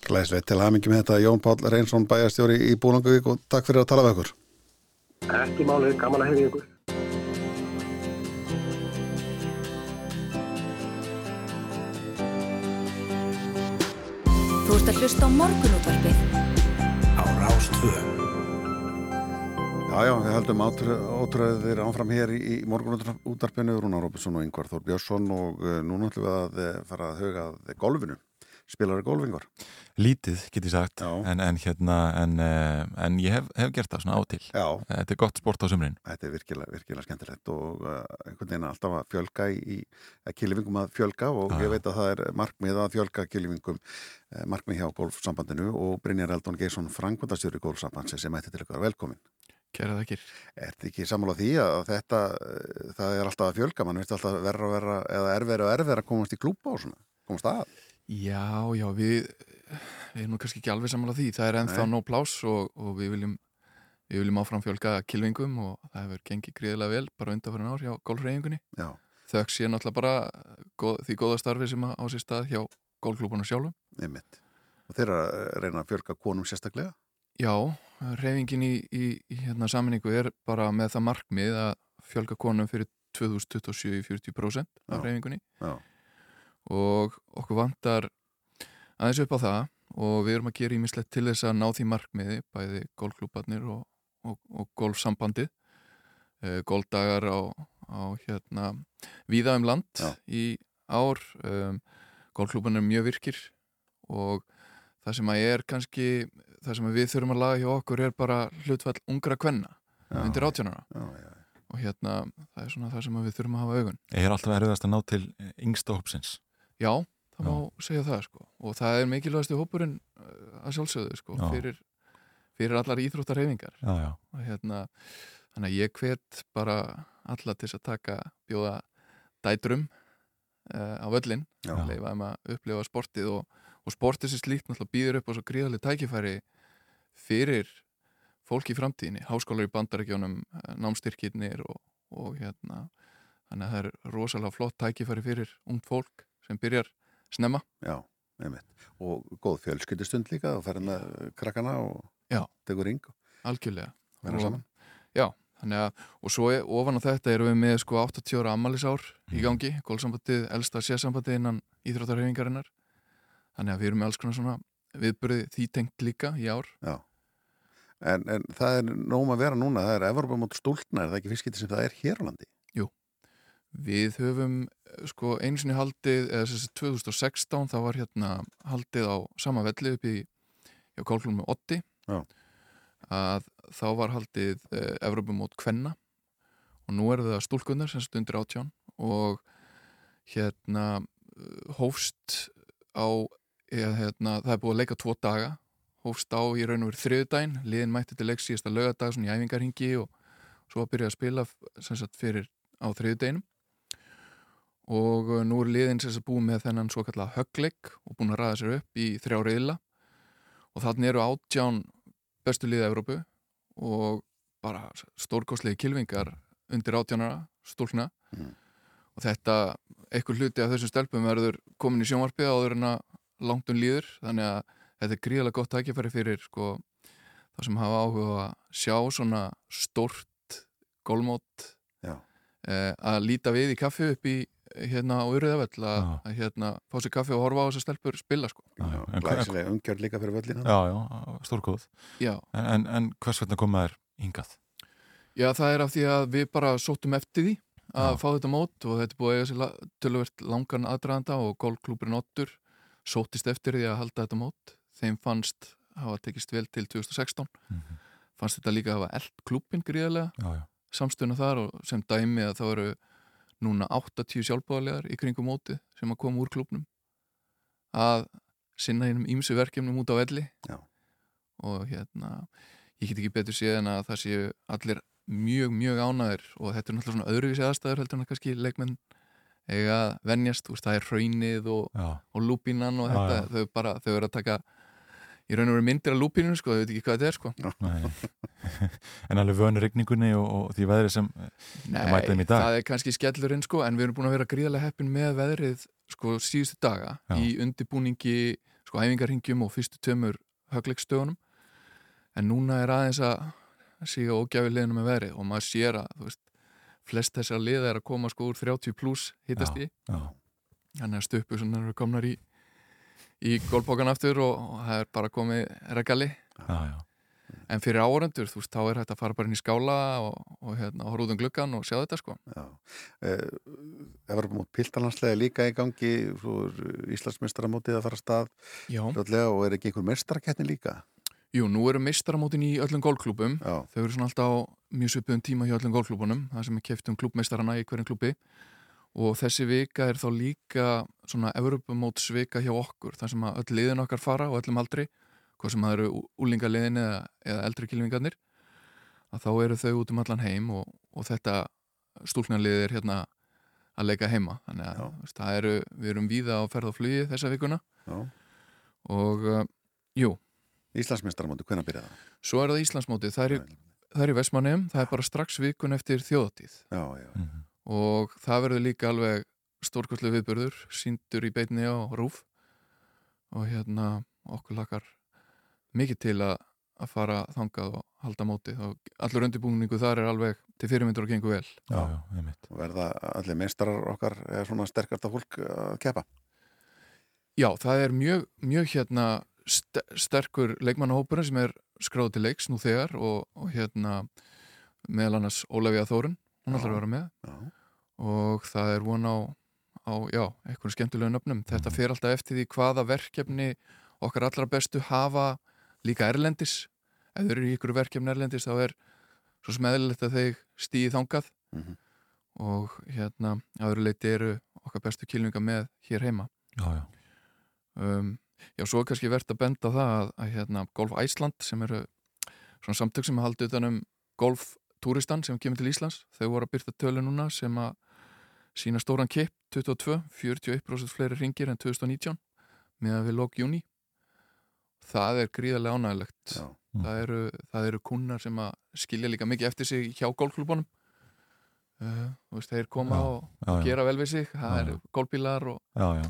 Glæslegt til hamingi með þetta Jón Páll Reynsson bæjastjóri í Búlangavík og takk fyrir að tala við okkur. Ekki málið, gaman að hefði ykkur. Þú ert að hlusta á morgunútvarpið. á Rástvö. Já, já, við heldum átröðir áfram hér í, í morgunútarpinu Rúnar Róbesson og Yngvar Þór Björnsson og uh, núna ætlum við að uh, fara að huga að golfinu. Spilar er golfingar? lítið get ég sagt en, en hérna en, uh, en ég hef, hef gert það svona á til Já, Þetta er gott sport á sumrin þetta er virkilega, virkilega skemmtilegt og uh, einhvern veginn alltaf að fjölga í, í að kilvingum að fjölga og Já, ég veit að það er markmið að fjölga kilvingum uh, markmið hjá golfsambandinu og Brynjar Eldon Geirsson Frankvandastjóri golfsambandsins sem ætti til ykkur velkomin. Kæra þakkir. Er þetta ekki sammála því að þetta, eh, það er alltaf að fjölga, mann veist alltaf verra og verra, eða erfið og erfið að komast í klúpa og svona, komast að? Já, já, við, við erum kannski ekki alveg sammála því. Það er ennþá Nei. nóg plás og, og við viljum, við viljum áfram fjölga kilvingum og það hefur gengið gríðilega vel bara undanfærin ár hjá golfreyingunni. Já, Þökk sé náttúrulega bara góð, því góða starfi sem á sér stað hjá golfklúbunum sjálfum. einmitt. Og þeirra reyna að fjölga konum sérstaklega? Já, reyfingin í, í, í hérna saminningu er bara með það markmið að fjölga konum fyrir 2027 í 40% af reyfingunni Já, og okkur vantar aðeins upp á það og við erum að gera ímislegt til þess að ná því markmiði bæði golfklúbarnir og, og, og golfsambandið. Uh, golfdagar á, á hérna víða um land Já. í ár. Um, golfklúbarnir er mjög virkir og það sem að er kannski það sem við þurfum að laga hjá okkur er bara hlutfall ungra kvenna Já. undir já. og hérna það er svona það sem við þurfum að hafa augun Er alltaf erfiðast að ná til yngsta hópsins? Já, það Já. má segja það sko og það er mikilvægasti hópurinn uh, að sjálfsögðu sko fyrir, fyrir allar íþróttarhefingar og hérna þannig að ég hvet bara alla til að taka bjóða dætrum uh, á völlin Já. leifa þeim að upplifa sportið og, og sportið sem slíkt náttúrulega býður upp á svo gríðarlega tækifæri fyrir fólk í framtíðinni, háskólar í bandarækjónum námstyrkirnir og, og hérna þannig að það er rosalega flott tækifæri fyrir ungt fólk sem byrjar snemma Já, einmitt. Og góð fjölskyldustund líka og ferði með krakkana og Já. tegur ring algjörlega Og- saman. Já, þannig að, og svo er, ofan á þetta erum við með sko 80 ára ammælisár í gangi, gólsambandið, elsta sérsambandið innan íþróttarhefingarinnar þannig að við erum með alls konar svona viðbyrði því tengt líka í ár Já. En, en það er nóg að vera núna, það er Evropa mót stúlna, er það ekki fyrst getið sem það er hér á landi? Við höfum sko einu sinni haldið, eða þessi 2016 það var hérna haldið á sama velli upp í kálklunum með Otti Já. að þá var haldið eh, Evrópumót Kvenna og nú eru það stúlkunnar sem stundir átján og hérna eh, hófst á eða, hérna, það er búið að leika tvo daga. Hófst á í raun og verið þriðudaginn liðin mætti til leik síðasta lögadag svona í æfingarhingi og svo að byrja að spila sem sagt fyrir á þriðudeginum og uh, nú er liðin sem sagt búið með þennan svo kallega höggleik og búin að ræða sér upp í þrjá reyðla og þannig eru átján bestu liðið Evrópu og bara stórkostlegi kilvingar undir átjánara stúlna Mm. og þetta, einhver hluti af þessum stelpum verður komin í sjónvarpið áður en að langt um líður þannig að þetta er gríðalega gott tækifæri fyrir sko, það sem hafa áhuga að sjá svona stórt gólmót eh, að líta við í kaffi upp í hérna á Urðavell að, að hérna fá sér kaffi og horfa á þessar stelpur spila sko. Glæsilega umgjörð líka fyrir völlina. Já, já, stórkóð. Já. En, en, en hvers vegna kom maður hingað? Já, það er af því að við bara sóttum eftir því að Já. fá þetta mót og þetta er búið að eiga sér töluvert langan aðdraðanda og golfklúburinn Ottur sóttist eftir því að halda þetta mót. Þeim fannst hafa tekist vel til 2016 Mhm. fannst þetta líka að hafa eld klúbin gríðarlega. Samstöðuna þar og sem dæmi að þá eru núna 80 sjálfbáðalegar í kringum móti sem að koma úr klúbnum að sinna hennum ímsu verkefnum út á velli. Já. og hérna ég get ekki betur séð en að það séu allir mjög, mjög ánæður og þetta er náttúrulega svona öðruvísi aðstæður heldur en að kannski leikmenn eiga að venjast, þú veist, það er hraunið og, Já, og lúpínan og Já, þetta, já. þau bara, þau eru að taka í raun og veru myndir af lúpíninu, sko, þau veit ekki hvað þetta er, sko nei. en alveg vönu rigningunni og, og því veðri sem Nei, mæta þeim í dag. það er kannski skellurinn sko en við erum búin að vera gríðarlega heppin með veðrið sko síðustu daga Já. í undibúningi sko æfingarhingjum og fyrstu tömur högleikstöðunum en núna er aðeins að síga ógjafi liðinu með veðrið og maður sér að þú veist, flest þessar liða er að koma sko úr 30 pluss hittast í. þannig að stöpu sem eru komnar í í gólbókan aftur og, og það er bara komið regali. En fyrir árendur þú veist þá er hægt að fara bara inn í skála og, og hérna horfa út um gluggan og sjá þetta sko. Já. Eh, Evropa mót piltalanslega líka í gangi, svo er Íslandsmeistaramótið að fara stað Já. fljótlega og er ekki einhver meistaraketni líka? Jú, nú eru meistaramótin í öllum gólklúbum Já, þau eru svona alltaf á mjög svipuðum tíma hjá öllum gólklúbunum, það sem er keft um klúbmeistarana í hverjum klúbi og þessi vika er þá líka svona Evropamótsvika hjá okkur þar sem öll liðin okkar fara og öllum aldri hvað sem það eru úlingaliðin eða, eða eldri kilvingarnir að þá eru þau út um allan heim og, og þetta stúlknarlið er hérna að leika heima. Þannig að veist, eru, við erum víða á ferð og flugi þessa vikuna. Já. og uh, jú, Íslandsmeistaramóti, hvernig byrjaði það? svo er það Íslandsmótið það er, í- það er í Vestmannum, það er bara strax vikun eftir þjóðatíð Já, já, Mhm. og það verður líka alveg stórkostlu viðbörður, síndur í beinni á rúf og hérna okkur lakar mikið til að, að fara þangað og halda mótið og allur undirbúningu þar er alveg til fyrirmyndur og gengur vel. Já, já, einmitt. og verða allir meistarar okkar eða svona sterkasta fólk að keppa? Já, það er mjög, mjög hérna st sterkur leikmannahópurinn sem er skráð til leiks nú þegar og, og hérna meðal annars Ólafía Þórun, hún ætlar að vera með Já, og það er von á, á já, eitthvað skemmtilegu nöfnum. Þetta fer alltaf eftir því hvaða verkefni okkar allra bestu hafa líka erlendis. Ef þau eru í ykkur verkefni erlendis þá er svo smeðilegt að þeir stíði þangað Mhm. og hérna áður leiti eru okkar bestu kylninga með hér heima. Já, já. Um, já, svo er kannski verðt að benda það að, að hérna, Golf Æsland sem eru svona samtök sem haldi utan um golftúristan sem kemur til Íslands þau voru að byrta tölu núna sem að sína stóran kipp 22, 41% fleiri ringir en 2019 meðan við lók júni það er gríðarlega ánægilegt já, það eru, það eru kunnar sem að skilja líka mikið eftir sig hjá golfklubunum uh, veist, þeir koma Já, og já, já. gera vel við sig það Já, eru já. golfbílar og Já, já.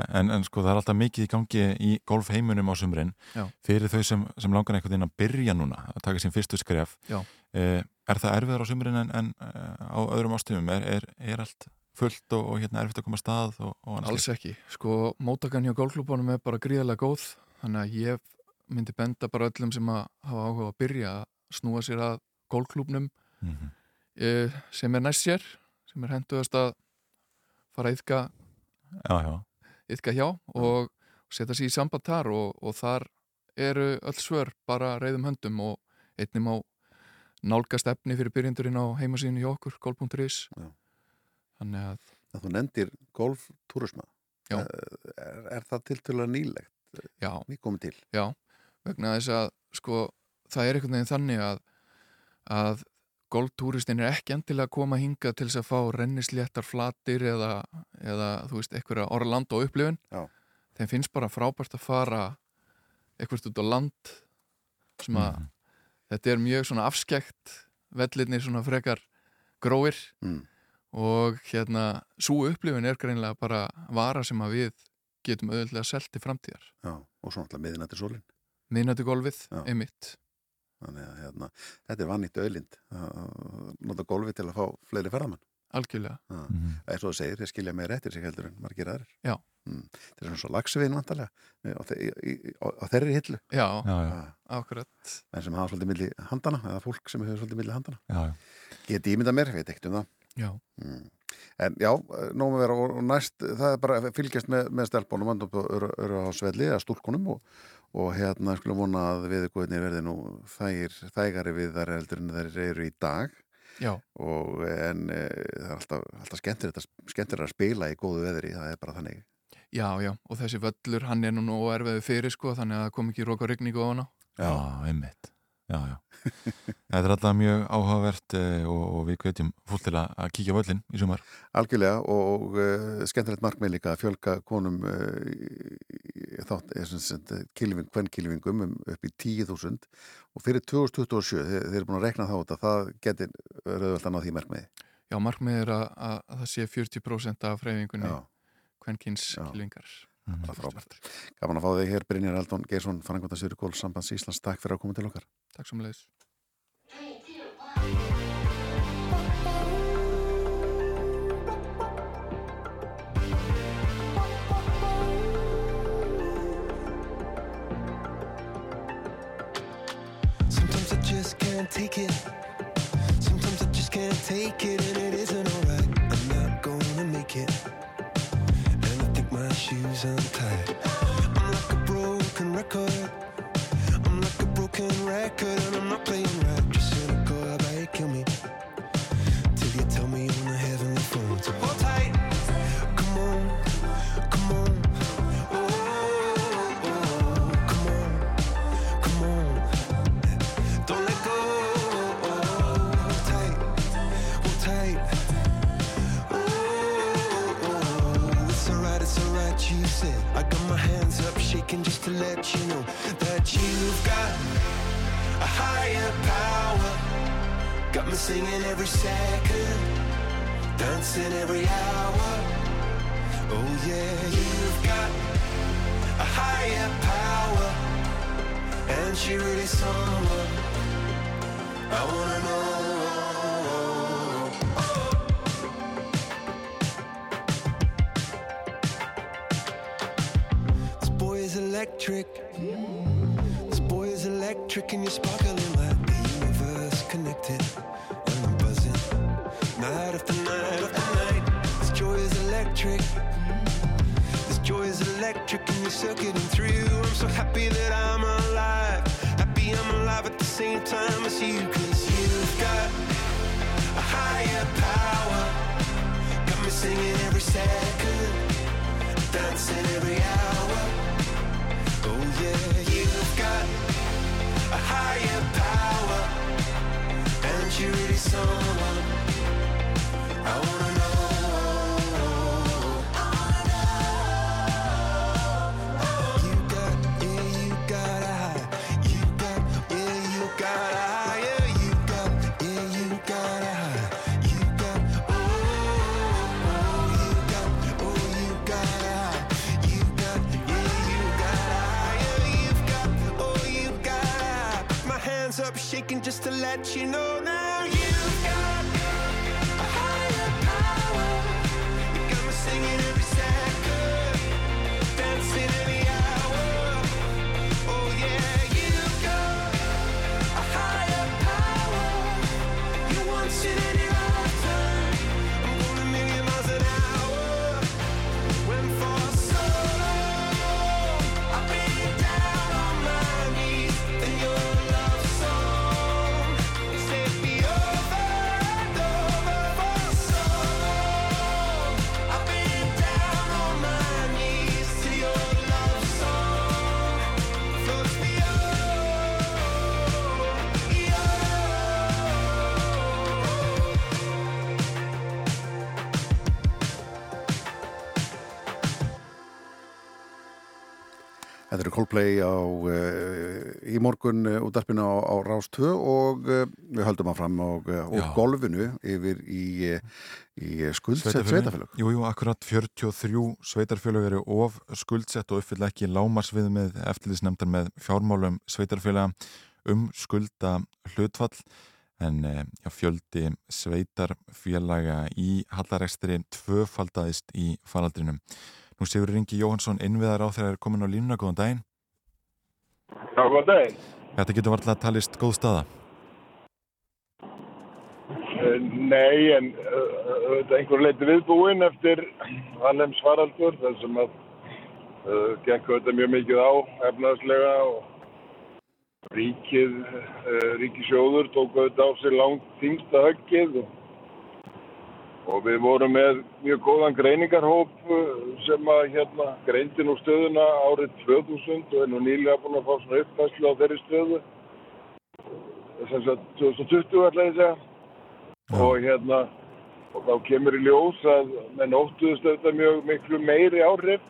En, en sko það er alltaf mikið í gangi í golfheimunum á sumrin Já. fyrir þau sem, sem langar einhvern veginn að byrja núna að taka sín fyrstu skref eh, Er það erfiðar á sumrin en, en eh, á öðrum ástöfum? Er, er, er allt fullt og, og hérna erfitt að koma að stað og, og Alls ekki, sko móttakan hjá golfklubunum er bara gríðarlega góð þannig að ég myndi benda bara öllum sem að hafa áhuga að byrja að snúa sér að golfklubnum slíkt? Mhm. eh, sem er næst sér sem er henduðast að fara að yfka, Já, já, yfka hjá og setja sér í samband þar og, og þar eru öll svör bara reyðum höndum og einnig má nálgast efni fyrir byrjendurinn á heimasíðinu hjá okkur, golf.is þannig að að þú nefndir golftúrisma. Já. er, er það tiltölulega nýlegt, já, nýkomið til? Já, vegna þess að sko, það er einhvern veginn þannig að, að golftúristin er ekki endilega að koma hinga til þess að fá rennisléttar flatir eða, eða þú veist, einhverja Orlando upplifun Já. þeim finnst bara frábært að fara eitthvað út á land sem að Mhm. þetta er mjög svona afskekt vellirnir svona frekar gróir mm. og hérna svo upplifun er greinlega bara vara sem að við getum auðvitað selt til framtíðar Já, og svo náttúrulega miðinætti sólinn minnati golfið, Já. einmitt þannig að hérna, þetta er vannýtt auðlind að nota golfi til að fá fleiri ferðamann algjörlega Já. Mhm. eða svo þú segir, ég skilja meira eftir sig heldur en margir aðrir Já. mm. þetta er svona svo lagsvegin vantarlega þe- í- í- á, á þeirri hillu Já, Já, já, akkurat en sem hafa svolítið milli handana eða fólk sem hefur svolítið milli handana já, já. get ímynda mér, veit ekkert um það Já, mm. en já, nóg með vera og, og næst, það er bara að fylgjast með, með stelpunum og eru, eru á svelli eða stúlkunum og, og hérna skulum vona að viðurkóðinir verði nú þægir, þægari við þar heldur en þær eru í dag. Já, og en e, það er alltaf, alltaf skemmtir skemmtir að spila í góðu veðri það er bara þannig. Já, já og þessi völlur, hann er nú erfiðu fyrir sko, þannig að það kom ekki rók og rigningu á hana Já, einmitt Já, já. Þetta er alltaf mjög áhugavert eh, og, og við hvetjum fólk til að kíkja á völlin í sumar. Algjörlega og, og uh, skemmtilegt markmið líka að fjölga konum uh, þátt, er sem sagt kilving, hvern kilvingum um, upp í 10.000 og fyrir 2027 þeir, þeir eru búin að rekna það út að það getur rauðvöld að ná því markmiði. Já, markmið er að, að, að það sé 40% af freyfingunni Já, kvenkins Já. kilvingar Mhm. Bara frábært Gaman að fá þig hér, Brynjar Aldón Geirsson, Frangvanda Sýrikól, Sambands Íslands Takk fyrir að koma til okkar Takk sem leiðis Sometimes I just can't take it. Sometimes I just can't take it, and it isn't alright. I'm not gonna make it. My shoes untied. I'm like a broken record. I'm like a broken record, and I'm not playing right. Just cynical, how you kill me? Till you tell me on the heavenly up just to let you know that you've got a higher power. Got me singing every second, dancing every hour. Oh yeah, you've got a higher power, and she really someone I wanna know. Electric. This boy is electric, and you're sparkling like the universe connected. And I'm buzzing night after night after night. This joy is electric. This joy is electric, and you're circuiting through. I'm so happy that I'm alive. Happy I'm alive at the same time as you, cause you've got a higher power. Got me singing every second, dancing every hour. Yeah, you've got a higher power, and you're really someone I wanna know. Just to Coldplay á, uh, í morgun uh, útarpinu á, á Rás 2 og uh, við höldum áfram og, uh, Já. og golfinu yfir í, í skuldsett sveitafélag. Jú, jú, akkurat 43 sveitarfélög eru of skuldsett og uppfylla ekki lámarsvið með eftirlýsnefndar með fjármálum sveitarfélaga um skulda hlutfall en eh, já, fjöldi sveitarfélaga í hallarekstri tvöfaldaðist í faraldrinum. Nú Sigur Ringi Jóhansson innviðar á þegar er komin á línuna, góðan daginn. Já, góðan daginn. Þetta getur varlega talist góð staða. Eh, Nei, en uh, þetta einhver leiti viðbúin eftir Hallems faraldur þar sem að uh, gekk þetta mjög mikið á efnaðslega og ríkið, uh, ríkisjóður tók þetta á sig langt þingsta höggið og, og við vorum með mjög góðan greiningarhóp uh, sem að hérna greindi nú stöðuna árið 2000 og er nú nýlega búin að fá svona uppfæslu á þeirri stöðu. Sem sagt 2020 ætla ég að segja. Og hérna og þá kemur í ljós að menn óttuðust auðvitað mjög miklu meiri áhrif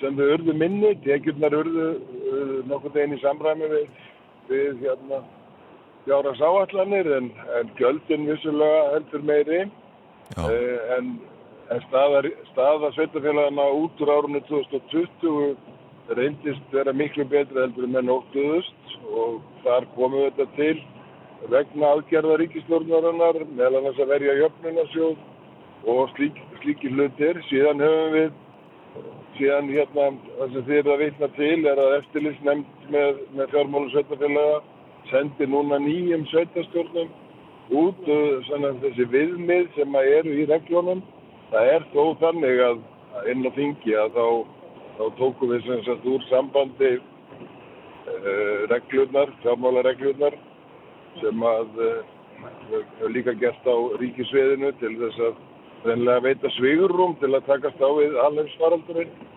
sem þau urðu minni, tekjurnar urðu uh, nokkur deginn í samræmi við, við hérna fjáras áallanir en, en gjöldin vissulega heldur meiri en, en staða, staða sveitafélagana út úr árunni 2020 reyndist vera miklu betri heldur en óttuðust og þar komum við þetta til vegna aðgerða ríkistjórnarinnar, meðal annars að verja jöfnunarsjóð og slík, slíki hlutir. Síðan höfum við, síðan hérna, það sem þið eru að vitna til er að eftirlýsnefnd með, með fjármálu sveitafélaga sendi núna nýjum sveitastjórnum út uh, svona, þessi viðmið sem eru í reglunum. Það er þó þannig að inn á þingi að þá, þá tókum við sem sagt úr sambandi uh, reglurnar, fjármálareglurnar sem að uh, líka gert á ríkisviðinu til þess að veita svigurum til að takast á við alheimsfaraldurinn. Uh,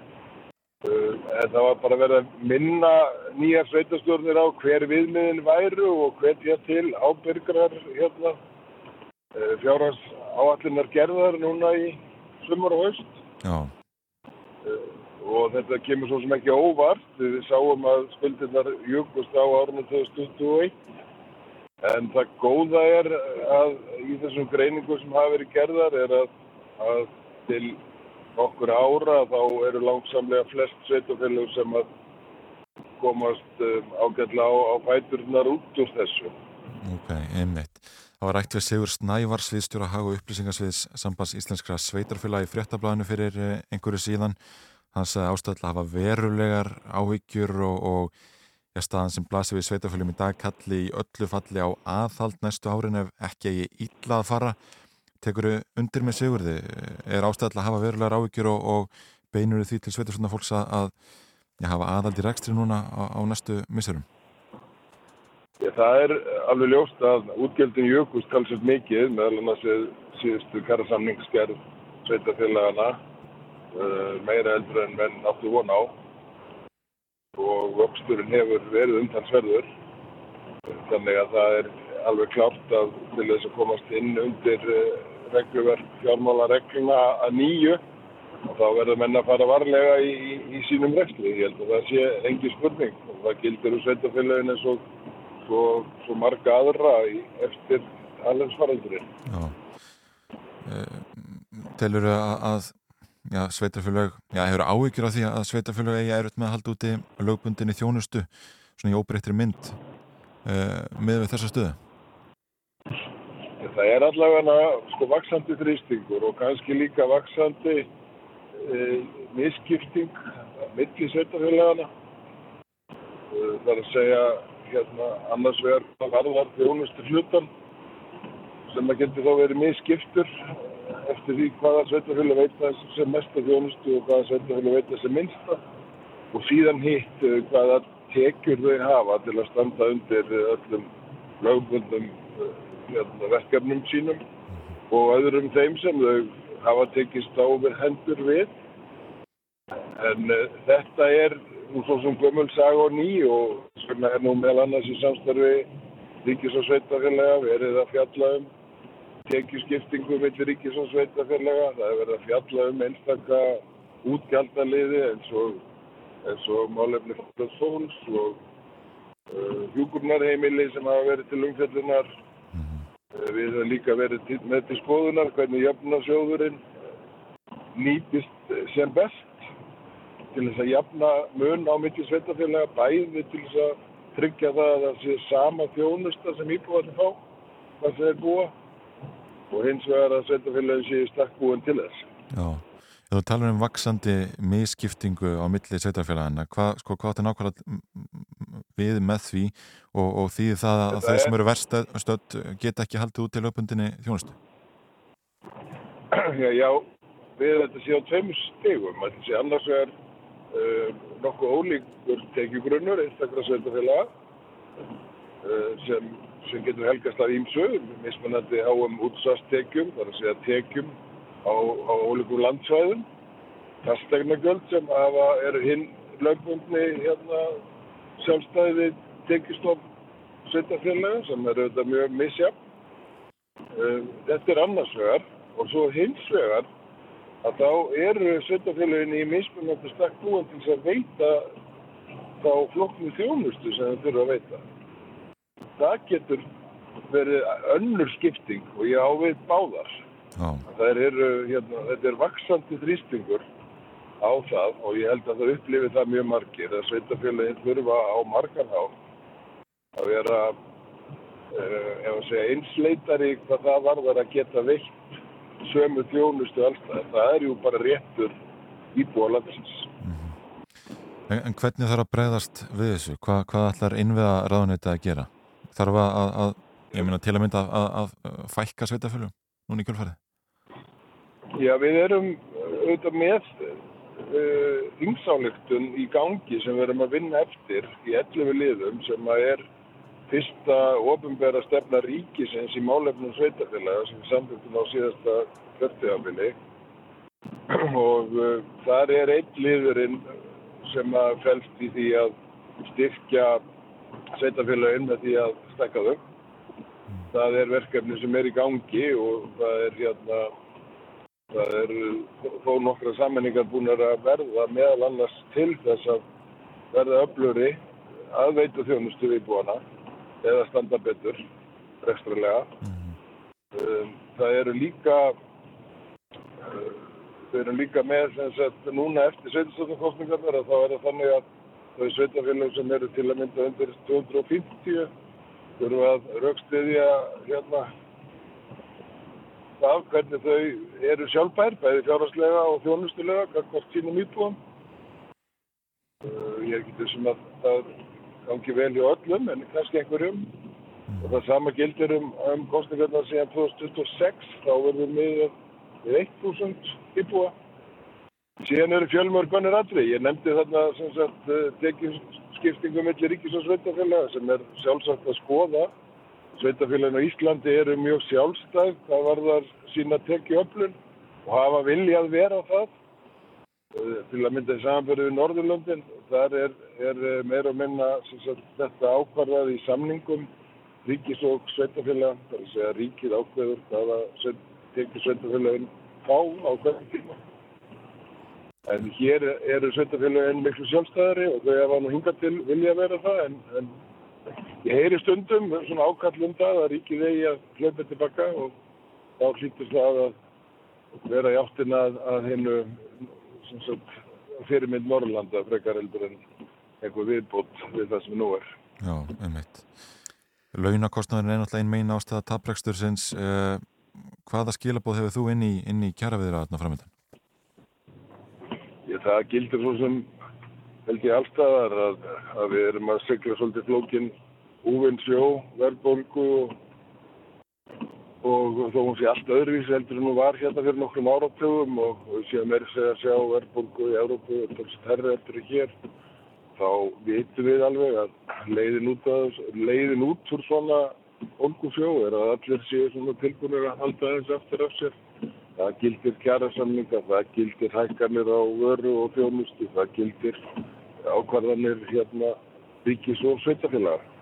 en það var bara verið að minna nýjar sveitastjórnir á hver viðmiðin væru og hvetja til ábyrgrar hérna, uh, fjárhans áallinar gerðar núna í sumar og haust. Já, og og þetta kemur svo sem ekki óvart. Við sáum að skuldirnar júkust á árunum 2021 en það góða er að í þessum greiningum sem hafa verið gerðar er að, að til okkur ára þá eru langsamlega flest sveitafélög sem að komast um, ágætlega á, á fæturnar út úr þessu. Ok, einmitt. Það var rætt við Sigur Snævar, sviðstjóra hag og upplýsingarsviðs sambands íslenskra sveitarfélagi fréttablaðinu fyrir eh, einhverju síðan. Hann sagði ástæðilega að hafa verulegar áhyggjur og, og ja, staðan sem blasir við sveitarfélagum í dag kalli í öllu falli á aðhald næstu árin ef ekki eigi illa að fara. Tekur þau undir með Sigurði? Er ástæðilega að hafa verulegar áhyggjur og, og beinur því til sveitarfélagna fólks að, ja, hafa aðhald í rekstri núna á, á næstu missurum? Það er alveg ljóst að útgjöldin jökust talsett mikið meðal annars við síðustu kærasamningsgerð sveitafélagana uh, meira eldur en menn áttu von á og vöxturinn hefur verið umtalsverður þannig að það er alveg klárt að til þess að komast inn undir uh, regluverk fjármálaregluna að nýju og þá verður menn að fara varlega í, í, í sínum rekstri. Ég held að það sé engi spurning og það gildir úr sveitafélagin eins og svo, svo marga aðra í, eftir alveg Já. Uh, telur þau að, já, sveitarfélag, já, hefur áhyggjur af því að sveitarfélag eigi erut með að halda úti lögbundinni þjónustu, svona í óbreyttri mynd uh, með við þessa stöðu? Það er allavega sko vaksandi þrýstingur og kannski líka vaksandi e, misskipting milli sveitarfélagana. E, það er að segja hérna annars vegar varðar þjónustu hlutan sem að getur þá verið misskiptur eftir því hvaða sveitafélag veita sem mesta þjónustu og hvaða sveitafélag veita sem minnsta og síðan hitt eh, hvaða tekjur þau hafa til að standa undir öllum lögbundum hérna, verkefnum sínum og öðrum þeim sem þau hafa tekist á hendur við. En uh, þetta er nú svo sem gömul sag og ný og svona er nú meðal annars í samstarfi ríkis og sveitafélaga verið að fjalla um tekjuskiptingu millir ríkis og sveitafélaga. Það er verið að fjalla um einstakka útgjaldaliði eins og, og málefni fólks og uh, hjúkurnarheimili sem hafa verið til umfjöldunar Við höfum líka verið með til skoðunar hvernig jöfnarsjóðurinn nýtist sem best til þess að jafna mun á milli sveitafélaga bæði til þess að tryggja það að það sé sama þjónusta sem íbúðarnir fá hvað það er búa og hins vegar að sveitafélagin sé stakk búin til þess. Já, þú talar um vaksandi misskiptingu á milli sveitafélagana, hvað sko, hva er nákvæmlega við með því og, og því það að þeir sem eru verstöld geta ekki haldið út til löpundinni þjónustu? Já, já, við þetta séu á tveim stegum. Þetta sé annars vegar uh, nokkuð ólíkur tekjugrunnur, einstaklega sveitafélaga uh, sem, sem getur helgast af ímsu, mismunandi háum útsastekjum, þar að segja tekjum á, á ólíkum landsvæðum, fastegnagöld sem hafa, eru hinn lögbundni hérna sjálfstæði tekistofn sveitafélaga sem er auðvitað mjög misjafn. Þetta er annars vegar og svo hins vegar að þá eru sveitafélagin í mismunandi stakk búin til að veita þá flokknu þjónustu sem það þurfa að veita. Það getur verið önnur skipting og ég áveit báðar. Það er, hérna, þetta er vaksandi þrýstingur á það og ég held að það upplifi það mjög margir að sveitafélagin þurfa á margan há að vera uh, segja, einsleitari hvað það varðar að geta veitt sömu þjónustu alltaf. Það er jú bara réttur íbúa landsins. -hmm. en, en hvernig þarf að breyðast við þessu? Hva, hvað ætlar innviða ráðuneytið að gera? Þarf að, að, að ég minna til að mynda að, að fækka sveitafélagum núna í kjölfarið? Já, við erum auðvitað með yngsáleiktun uh, í gangi sem við erum að vinna eftir í 11 liðum sem að er fyrsta ofinbæra stefna ríkisins í málefnum sveitafélaga sem við samfélgum á síðasta kjörtegafili og uh, þar er einn liðurinn sem að fælst í því að styrkja sveitafélagin með því að stekka þau. Það er verkefni sem er í gangi og það er hérna það eru þó nokkra sammenningar búin að verða meðal annars til þess að verða öfluri að veita þjónustu við búana eða standa betur rekstralega. Um, það eru líka uh, við erum líka með sem sagt núna eftir sveitarstofnarkostningarnar að þá er það þannig að þau sveitafélög sem eru til að mynda undir 250 þurfa að raukstiðja hérna það hvernig þau eru sjálfbær, bæði fjárhagslega og þjónustulega, hvort sínum íbúum. Uh, ég er ekki þessum að það gangi vel í öllum en kannski einhverjum. Og það sama gildir um, um kostningarnar síðan 2026, þá verðum við við 1000 íbúa. Síðan eru fjölmörgunir aðri. Ég nefndi þarna sem sagt tekið skiptingum millir ríkis og sveitafélaga sem er sjálfsagt að skoða. Sveitafélagin á Íslandi eru mjög sjálfstæð, það varðar sína tekið öflun og hafa viljað vera það uh, til að mynda í samanbyrðu við Norðurlöndin. Þar er, er meira og minna sagt, þetta ákvarðað í samningum ríkis og sveitafélag, það er að segja ríkið ákveður hvaða tekið sveitafélagin fá á hvernig tíma. En hér eru sveitafélagin miklu sjálfstæðari og þau hafa nú hingað til vilja vera það en, en ég heyri stundum svona ákall um það að ríkið eigi að hlaupa tilbaka og þá hlýttur það að vera í áttina að, að hennu fyrirmynd Norrlanda frekar heldur en einhver viðbót við það sem nú er. Já, einmitt. Launakostnaður er náttúrulega ein megin ástæða taprekstur sinns. Uh, hvaða skilabóð hefur þú inn í, inn í kjæraviðra þarna framöndan? Ég, það gildir svo sem held ég allstaðar að, að við erum að segla svolítið flókin úvinn sjó, verðbólgu og, og þó hún sé allt öðruvísi heldur en hún var hérna fyrir nokkrum áratugum og við séum meira segja að sjá verðbólgu í Európu og tólst herri eftir hér þá vitum við alveg að leiðin út, að, leiðin út úr svona ólgusjó er að allir séu svona tilbúinir að halda þess aftur af sér. Það gildir kjærasamlinga, það gildir hækkanir á vöru og þjónustu, það gildir ákvarðanir hérna ríkis og sveitafélaga.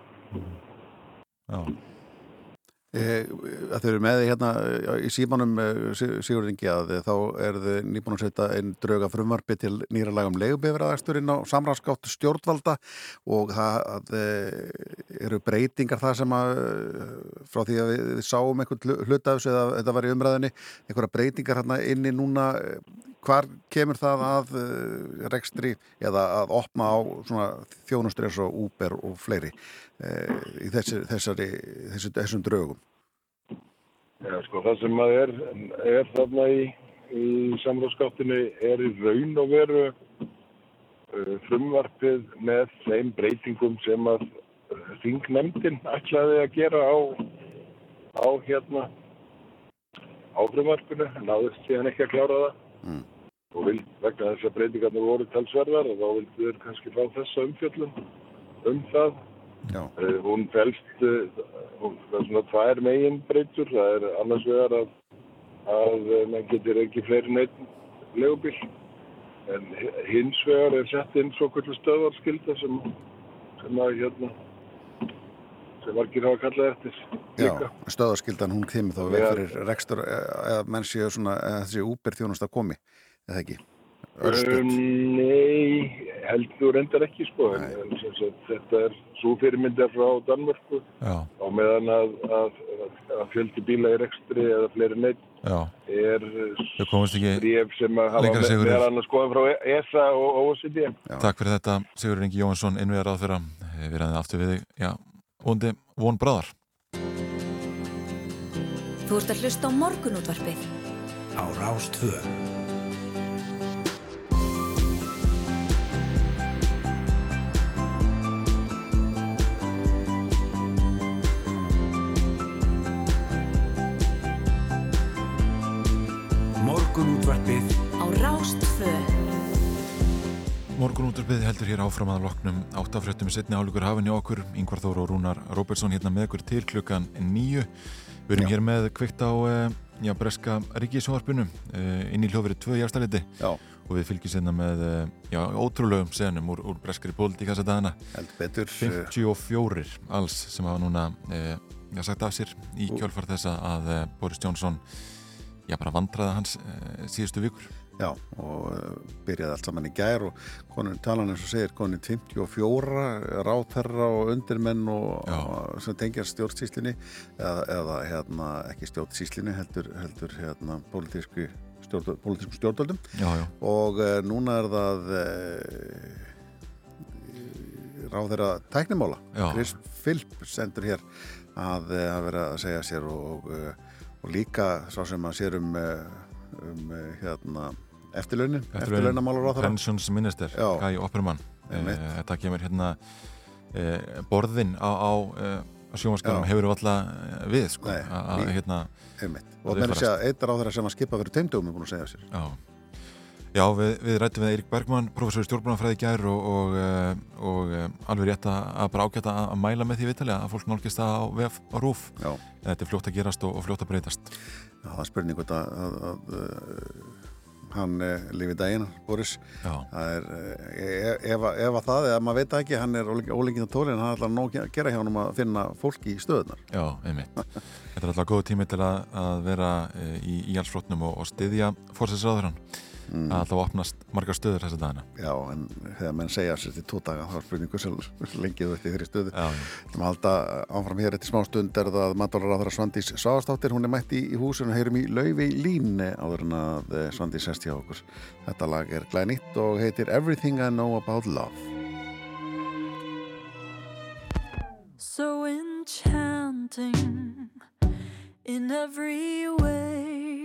Eh, þau eru með hérna eh, í símanum Sigurðingi að þá er þau nýbúin að setja einn drauga frumvarfi til nýra lagum leigubifræðarsturinn á samráðskátt stjórnvalda og það eru breytingar það sem að frá því að við sáum einhvern hlutafs eða þetta var í umræðinni einhverja breytingar hérna inni núna hvar kemur það að rekstri eða að opna á svona þjónustur eins og Uber og fleiri í þessari, þessari, þessari, þessum draugum? Já, sko, það sem er, er þarna í, í samráðskáttinu er í raun og veru uh, frumvarpið með þeim breytingum sem að þingnemndin ætlaði að gera á, á hérna á frumvarpinu, náðist síðan ekki að klára það mm. Og vil, vegna þess að breytingarnir voru talsverðar og þá vildu þau kannski fá þessa umfjöllum um það. Uh, hún fælst uh, það er svona tvær megin breytur það er annars vegar að, að mann getur ekki fleiri neitt legubíl en hins vegar er sett inn svo kvöldu stöðarskilda sem, sem að hérna sem margir hafa kallað eftir. Já, stöðarskildan hún kemur þá við fyrir rekstur eða menn séu svona þessi úber þjónust að komi eða ekki? Um, nei, heldur endar ekki sko en, en sagt, þetta er svo fyrirmyndar frá Danmörku. Já. á meðan að, að, að fjöldi bíla í rekstri eða fleiri neitt Já. er bríf sem að hafa meðan annars skoðan frá ESA og OECD Já. Takk fyrir þetta Sigurður Ingi Jónsson innviðar á þeirra við erum aftur við þig vondi von bráðar. Þú ert að hlusta á morgunútvarpið. Á Rástvöð Morgunútvarpið heldur hér áfram að loknum áttafröttum í setni álugur hafinn í okkur. Yngvar Þóru og Rúnar Róbertsson hérna með okkur til klukkan nýju Við erum já. hér með kvikt á já, breska ríkisvarpinu inn í hljófrið tvö járstæliti og við fylgjum sérna með já, ótrúlegum senum úr, úr breskari pólitík þess að dana 54 alls sem hafa núna e, sagt af sér í kjálfar þessa að Boris Johnson já, bara vandraði hans uh, síðustu vikur. Já, og uh, byrjaði allt saman í gær og konin talan eins og segir konin 54 ráþerra og undirmenn og, og sem tengjar stjórnsýslinni eða, eða hérna, ekki stjórnsýslinni heldur, heldur hérna, pólitísku stjórn, stjórnvöldum. Og uh, núna er það uh, ráþerra tæknimála. Chris Philp sendur hér að, að vera að segja sér og, og líka sá sem að sér um um hérna eftirlaunin, eftirlaunamálur á það Pensions Minister, Guy Oppermann þetta kemur hérna e, borðin á, á e, sjónvarskanum hefur við alltaf við sko, að hérna og með þess að eitt er á þeirra sem að skipa fyrir teimdögum er búin að segja sér. Já, Já við, við rættum við Eirik Bergman professor í stjórnbúnafræði gær og, og, og, og alveg rétt að bara ágæta að mæla með því viðtali að fólk nálgist það á vef og rúf en þetta er fljótt að gerast og fljótt að breytast. Já, það er spurning hvort að, að, að, að hann eh, lifið daginn, Boris. Er, eh, ef, ef að það eða maður veit ekki, hann er ólengið á tólinn hann er alltaf nóg að gera hjá hann um að finna fólki í stöðunar Já, einmitt. Þetta er alltaf góð tími til að, að vera eh, í íhalsflotnum og, og styðja fórsætsraðurann mm. að alltaf opnast margar stöður þess að dagina Já, en þegar menn segja sér til tvo daga þá er spurningu sem lengið þetta í þeirri stöðu. Þú maður halda áfram hér eftir smá stund er það á þeirra Svandís Sáastáttir, hún er mætt í, og heyrum í laufi líni áður en að Svandís sest hjá okkur. Þetta lag er glænýtt og heitir Everything I Know About Love. So enchanting in every way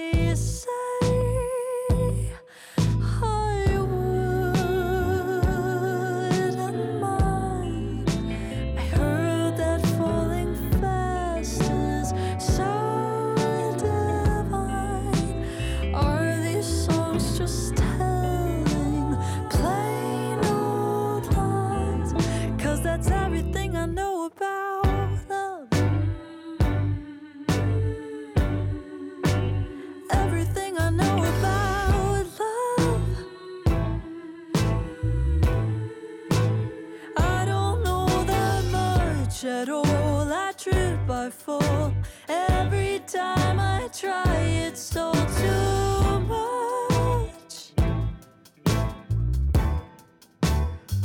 Trip, fall. Every time I try, it's all too much.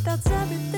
That's everything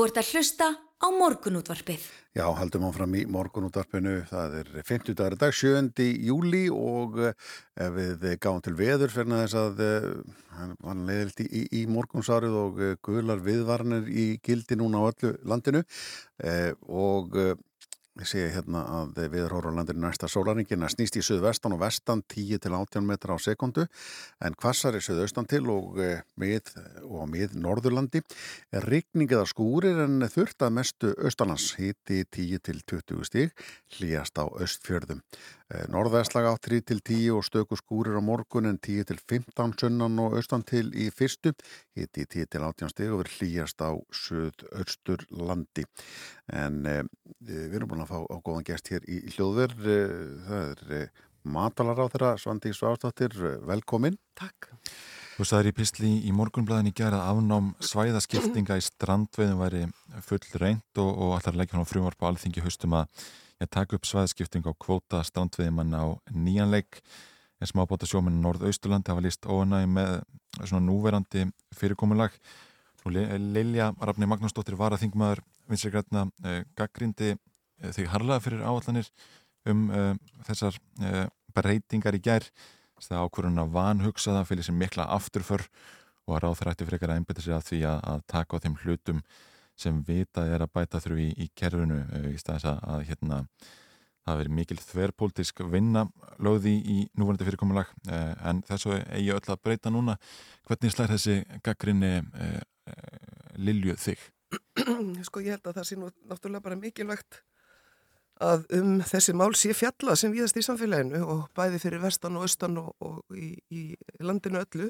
Þú ert að hlusta á morgunútvarpið. Já, haldum áfram í morgunútvarpinu. Það er 50 dagar dag, 7. júli og eh, ef við gáum til veður fyrir þess að eh, hann var leiðilt í, í, morgunsárið og eh, gular viðvarnir í gildi núna á öllu landinu eh, og eh, Ég sé hérna að viðhórulandir næsta sólaringina snýst í söðvestan og vestan 10 til 18 metra á sekundu en kvassar er söðaustan til og eh, mið og mið norðurlandi. Er rigning eða skúrir en þurft að mestu austanlands. Hiti 10 til 20 stíg hlýjast á östfjörðum. Norðvestlag á 3 til 10 og stöku skúrir á morgun en 10 til 15 sunnan og austan til í fyrstu. Hiti 10 til 18 stíg og verður hlýjast á söðaustur landi en eh, við erum búin að fá á góðan gest hér í hljóðverð það er matalar á þeirra Svandi Svástóttir, velkomin. Takk. Þú sagðir í písli í morgunblæðin í gera afnám svæðaskiptinga í strandveiðum væri full reynd og, og allar leggja hann á frumvarp á alþingi haustum að ég taka upp svæðaskiptinga á kvóta strandveiðumann á nýjanleik en smábáta sjóminn Norðausturlandi hafa líst óanæg með svona núverandi fyrirkomulag. Og Lilja Rafni Magnúsdóttir var að þingmaður vinsir grætna eh, gaggrindi eh, þig harlaða fyrir áallanir um eh, þessar eh, breytingar í gær. Það ákvörðun að vanhugsa það fyrir sem mikla afturför og að ráð þrætti frekar að einbeta sig að því að, að taka á þeim hlutum sem vitað er að bæta þrjú í, í kerfinu eh, í staðis að, að hérna það verið mikil þverpolítisk vinna lögði í núvarandi fyrirkomulag eh, en þessu eigi öll að breyta núna hvernig slær þessi gaggrinni eh, Lilju þig? Sko ég held að það sé nú náttúrulega bara mikilvægt að um þessi mál sé fjalla sem viðast í samfélaginu og bæði fyrir vestan og austan og, og í, í landinu öllu.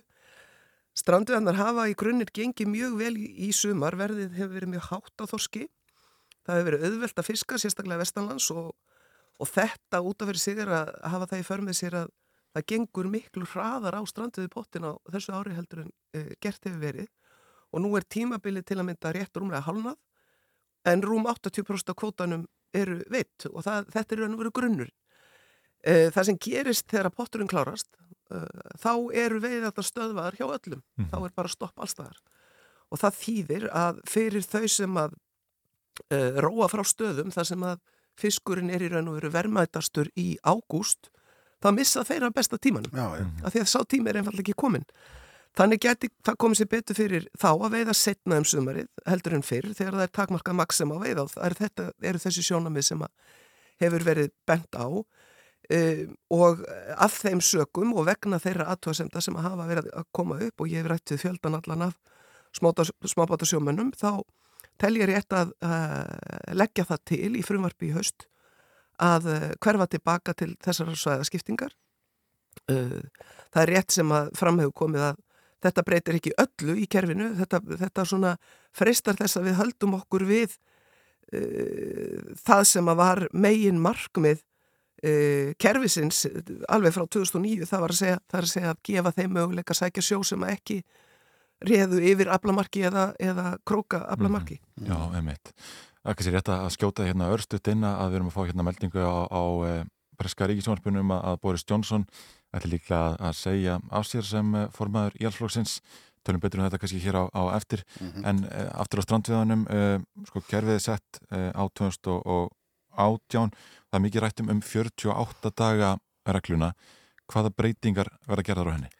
Stranduðarnar hafa í grunnir gengið mjög vel í, sumar, verðið hefur verið mjög hátt á þorski. Það hefur verið auðvelt að fiska, sérstaklega vestanlands og, og þetta út af fyrir sig er að hafa það í förmið sér að það gengur miklu hraðar á stranduði pottin á þessu ári heldur en e, gert hefur verið og nú er tímabilið til að mynda rétt rúmlega halnað en rúm 80% af kvótanum eru veitt og það, þetta er raun og veru grunnur. E, það sem gerist þegar potturinn klárast þá eru veið þetta stöðvaðar hjá öllum, mm. þá er bara stopp allstaðar og það þýðir að fyrir þau sem að e, róa frá stöðum þar sem að fiskurinn er í raun og veru vermaðtastur í ágúst þá missa þeirra besta tímanum. Já, ja. af því að sá tími er einfallega ekki komin Þannig geti það komið sér betur fyrir þá að veiða setna um sumarið heldur en fyrr þegar það er takmarka maksum á veiða og það er þetta, eru þessi sjónamið sem hefur verið bent á og af þeim sökum og vegna þeirra aðtóðasemda sem að hafa verið að koma upp og ég hef rættið fjöldan allan af smábáta sjómennum þá tel ég rétt að uh, leggja það til í frumvarpi í haust að hverfa tilbaka til þessar svæðaskiptingar. Það er rétt sem að framhefur komið að þetta breytir ekki öllu í kerfinu, þetta, þetta svona freistar þess að við höldum okkur við uh, það sem að var megin markmið uh, kerfisins alveg frá 2009, það var að segja, það að, segja að gefa þeim möguleika að sækja sjó sem að ekki réðu yfir aflamarki eða, eða króka aflamarki. Mm, já, emitt. Það er kannski rétt að skjóta hérna örstuðt inn að við erum að fá hérna meldingu á, á eh, Breska Ríkisvonarpunum að Boris Johnson ætli líklega að segja á sér sem eh, formaður íhalsflokksins tölum betur um þetta kannski hér á, á eftir mm -hmm. en uh, aftur á strandviðanum uh, sko kerfiði sett uh, á 2018 það er mikið rættum um 48 daga regluna. Hvaða breytingar verða gerðar á henni?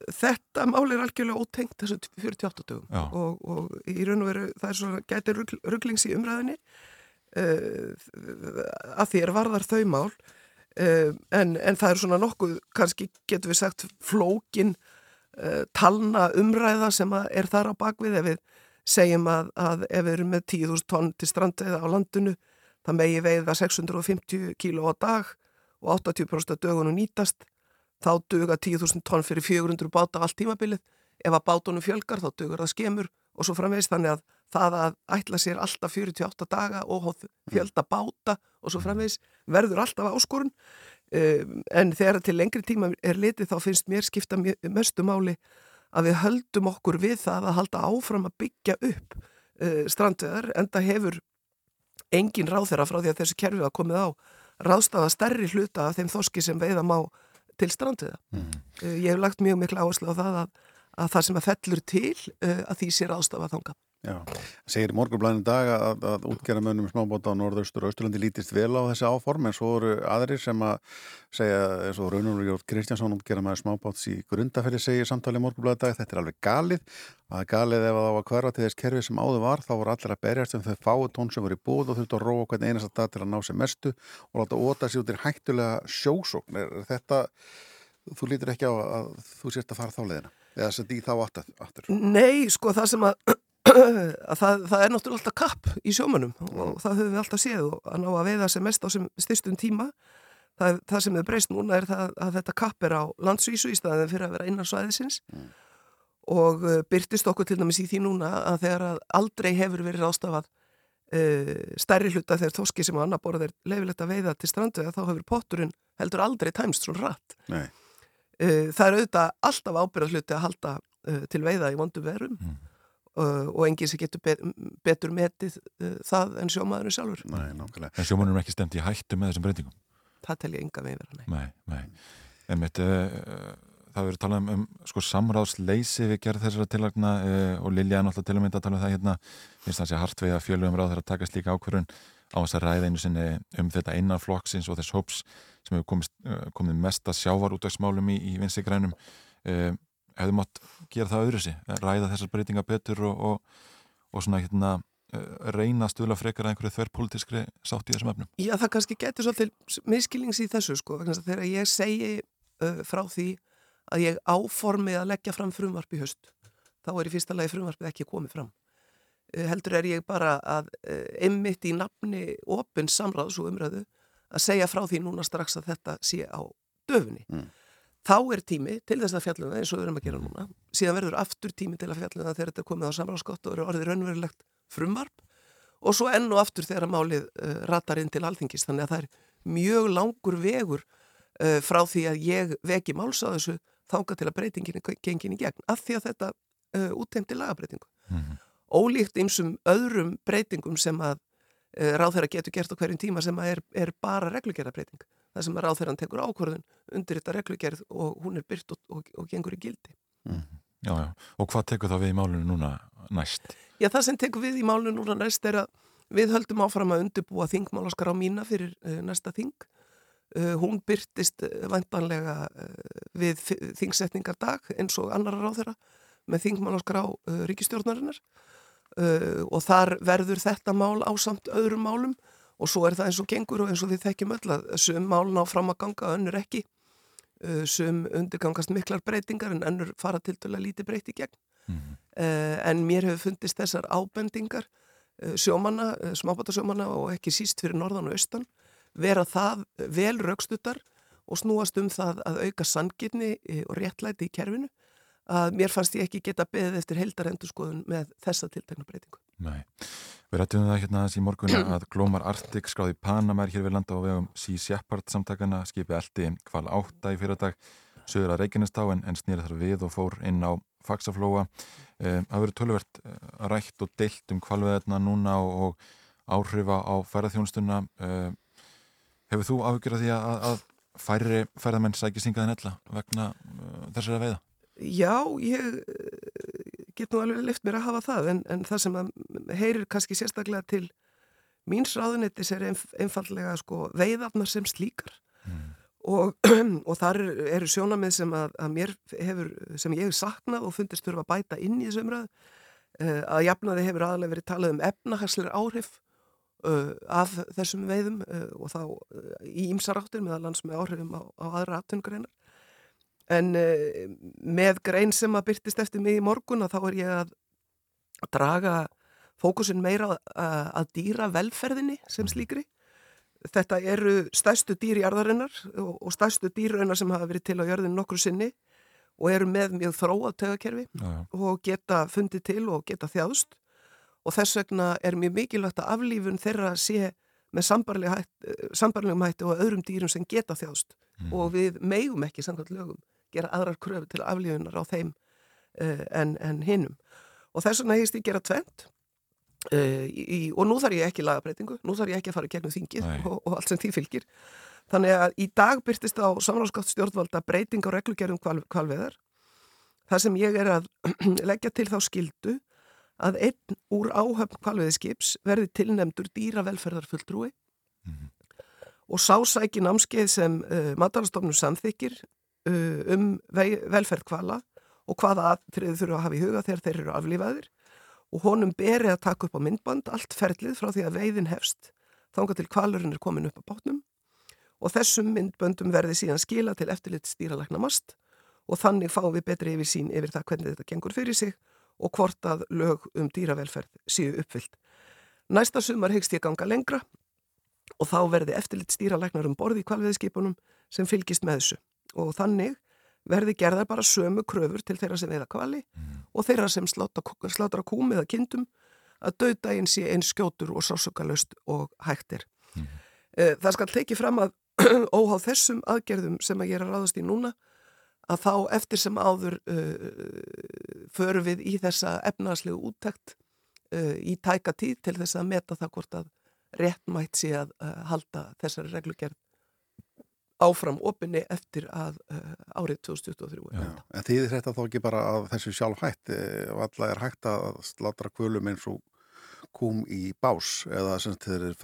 Þetta máli er algjörlega ótengt þessu 48 dögum. Og, og í raun og veru það er svona gæti rugglings í umræðinni að því er varðar þau mál. Uh, en, en það er svona nokkuð, kannski getur við sagt flókin uh, talna umræða sem er þar á bakvið ef við segjum að, að ef við erum með 10.000 tonn til strandveiða á landinu það megi veiða 650 kíló á dag og 80% af dögunum nýtast. Þá duga 10.000 tonn fyrir 400 báta allt tímabilið. Ef að bátunum fjölgar þá dugur það skemur og svo framvegist þannig að það að ætla sér alltaf 48 daga og fjölda báta og svo framvegis verður alltaf áskorun. Um, en þegar til lengri tíma er litið þá finnst mér skipta mestu máli að við höldum okkur við það að halda áfram að byggja upp uh, strandveðar en það hefur engin ráð þeirra frá því að þessi kerfi að komið á ráðstafa stærri hluta af þeim þoski sem veiða má til strandveða. Mm. Uh, ég hef lagt mjög miklu áherslu á það að, að það sem að fellur til uh, að því sé ráðstafa þanga. Já, segir morgunblæðin dag að, að útgerra mönnum smábóta á norðaustur og austurlandi lítist vel á þessi áform en svo eru aðrir sem að segja eins og Raunur Jótt Kristjánsson útgerra maður smábóts í grundafelli segir samtali morgunblæðin dag, þetta er alveg galið. Að galið ef það að hverfa til þess kerfi sem áður var þá voru allir að berjast um þau fáu tón sem voru í búð og þurftu að róa hvern einasta dag til að ná sem mestu og láta óta sér út í hættulega sjósókn. Er þetta, þú lítur ekki á að þú sért að fara þá leiðina? Eða sett í þá aftur? Nei, sko það sem að að það, það er náttúrulega alltaf kapp í sjómanum og það höfum við alltaf séð og að ná að veiða sem mest á sem styrstum tíma það, það sem við breyst núna er það að þetta kapp er á landsvísu í staðin fyrir að vera innan svæðisins mm. og uh, byrtist okkur til dæmis í því núna að þegar að aldrei hefur verið ástafað uh, stærri hluta þegar þoski sem á annar borð er leifilegt að veiða til strandu þá hefur potturinn heldur aldrei tæmst svona rætt uh, það er auðvitað alltaf ábyrðað hluti að halda uh, til veiða í vondu verum mm. Uh, og enginn sem getur bet, betur metið uh, það en sjómaðurinn sjálfur Nei, nákvæmlega. En sjómaðurinn er ekki stemt í hættu með þessum breytingum? Það tel ég enga með vera, nei. Nei, nei. En mitt, uh, það verður talað um, um sko, samráðsleysi við gerð þessara tillagna og Lilja er náttúrulega til að mynda að tala um það hérna, finnst það að sé hartvega fjölugum ráð þegar að taka slíka ákvörðun á þess að ræða einu sinni um þetta innan flokksins og þess hóps sem hefur komist, komið mesta sjávarútdagsmálum í, í vinstigrænum hefðu mátt gera það öðru sig, ræða þessar breytinga betur og, og, og svona hérna reyna að stula frekar að einhverju þverrpolítiskri sátt í þessum efnum? Já, það kannski getur svolítið miskilnings í þessu sko, þegar ég segi uh, frá því að ég áformi að leggja fram frumvarp í höst, þá er í fyrsta lagi frumvarpið ekki komið fram. Uh, heldur er ég bara að uh, emmitt í nafni opinn samráðs og umræðu að segja frá því núna strax að þetta sé á döfunni. Mm þá er tími til þess að fjalluna eins og við erum að gera núna. Síðan verður aftur tími til að fjalluna þegar þetta er komið á samráðskott og eru orðið raunverulegt frumvarp. Og svo enn og aftur þegar málið uh, ratar inn til alþingis. Þannig að það er mjög langur vegur uh, frá því að ég veki máls á þessu þánga til að breytingin gengin í gegn. Af því að þetta uh, úttemti lagabreitingu mm -hmm. ólíkt einsum öðrum breytingum sem að ráð þeirra getur gert á hverjum tíma sem er, er bara reglugjörabreiting það sem að ráð þeirra tekur ákvörðun undir þetta reglugjörð og hún er byrt og, og, og gengur í gildi. Mm. Já, já, og hvað tekur það við í málunum núna næst? Já, það sem tekur við í málunum núna næst er að við höldum áfram að undirbúa þingmálaskar á mína fyrir uh, næsta þing. Uh, hún byrtist uh, vantanlega við þingsetningardag eins og annar ráð þeirra með þingmálaskar á ríkistjórnarinnar og þar verður þetta mál á samt öðrum málum og svo er það eins og gengur og eins og við þekkjum öll að sum mál ná fram að ganga, önnur ekki uh, sum undirgangast miklar breytingar en önnur fara til dæla lítið breyti gegn mm -hmm. en mér hefur fundist þessar ábendingar uh, sjómanna, smábátasjómanna og ekki síst fyrir norðan og austan vera það vel raukstuttar og snúast um það að auka sangirni og réttlæti í kerfinu að mér fannst ég ekki geta beðið eftir heldarendurskoðun með þessa tiltegna breytingu. Nei, við rættum það hérna í morgun að Glómar Artik skráði Panamær hér við landa og vegum Sea Shepherd samtakana skipi eldi kval átta í fyrirdag sögur að Reykjanestá en, en snýri þar við og fór inn á Faxaflóa. Eh, það verður tölvert rætt og deilt um kvalveðina núna og, og áhrifa á ferðarþjónstuna. Eh, hefur þú áhugir að því að, að færri ferðarmenn sækir syngaðin ella vegna uh, þessari veiða? Já, ég get nú alveg lift mér að hafa það en, en það sem heyrir kannski sérstaklega til míns ráðunettis er einf einfallega sko, veiðafnar sem slíkar. Mm. og, og þar eru sjónamið sem að, að mér hefur, sem ég hef saknað og fundist þurfa að bæta inn í þessu umræðu. Uh, að jafnaði hefur aðalega verið talað um efnahagsleir áhrif uh, af þessum veiðum uh, og þá í ímsaráttir meðal lands með áhrifum á, á aðra aftunugreinar En uh, með grein sem að byrtist eftir mig í morgun og þá er ég að draga fókusin meira að, að dýra velferðinni sem mhm. slíkri. Þetta eru stærstu dýr í arðarinnar og, og stærstu dýraunar sem hafa verið til á jörðin nokkru sinni og eru með mjög þróað tögakerfi og geta fundið til og geta þjáðst og þess vegna er mjög mikilvægt að aflífun þeirra sé með sambarlegum hætti og öðrum dýrum sem geta þjáðst mm. og við meigum ekki samkvæmt lögum gera aðrar kröfu til aflífunar á þeim uh, en, en hinnum. Og þess vegna hefist ég gera tvent uh, í, og nú þarf ég ekki lagabreitingu, nú þarf ég ekki að fara gegnum þingið og, og allt sem því fylgir. Þannig að í dag byrtist á samráðskátt stjórnvalda breyting á reglugjörðum kval, kvalveðar. Það sem ég er að leggja til þá skildu að einn úr áhöfn kvalviðskips verði tilnemdur dýravelferðarfulltrúi og sásæki námskeið sem uh, matalastofnum samþykir um velferð kvala og hvaða atriði þurfa að hafa í huga þegar þeir eru aflífaðir. Og honum beri að taka upp á myndband allt ferlið frá því að veiðin hefst þangað til kvalurinn er komin upp á bátnum. Og þessum myndböndum verði síðan skila til eftirlit stýralækna mast og þannig fáum við betri yfir sín yfir það hvernig þetta gengur fyrir sig og hvort að lög um dýravelferð séu uppfyllt. Næsta sumar hegst ég ganga lengra og þá verði eftirlit stýralæknar um borði í kvalviðskipunum sem fylgist með þessu og þannig verði gerðar bara sömu kröfur til þeirra sem veiða kvali og þeirra sem slátra, slátra kúm eða kindum að döðdægin sé eins skjótur og sásökalaust og hægtir. Eh, Það skal tekið fram að óháð þessum aðgerðum sem að ég er að ráðast í núna að þá eftir sem áður uh, förum við í þessa efnarslegu úttekt uh, í tæka tíð til þess að meta það hvort að réttmætt sé að uh, halda þessari reglugerð áfram opinni eftir að uh, árið 2023 er enda. En þýðir þetta þá ekki bara að þessu sjálf hætt og alla er hægt að slátra kvölum eins og kúm í bás eða sem þeir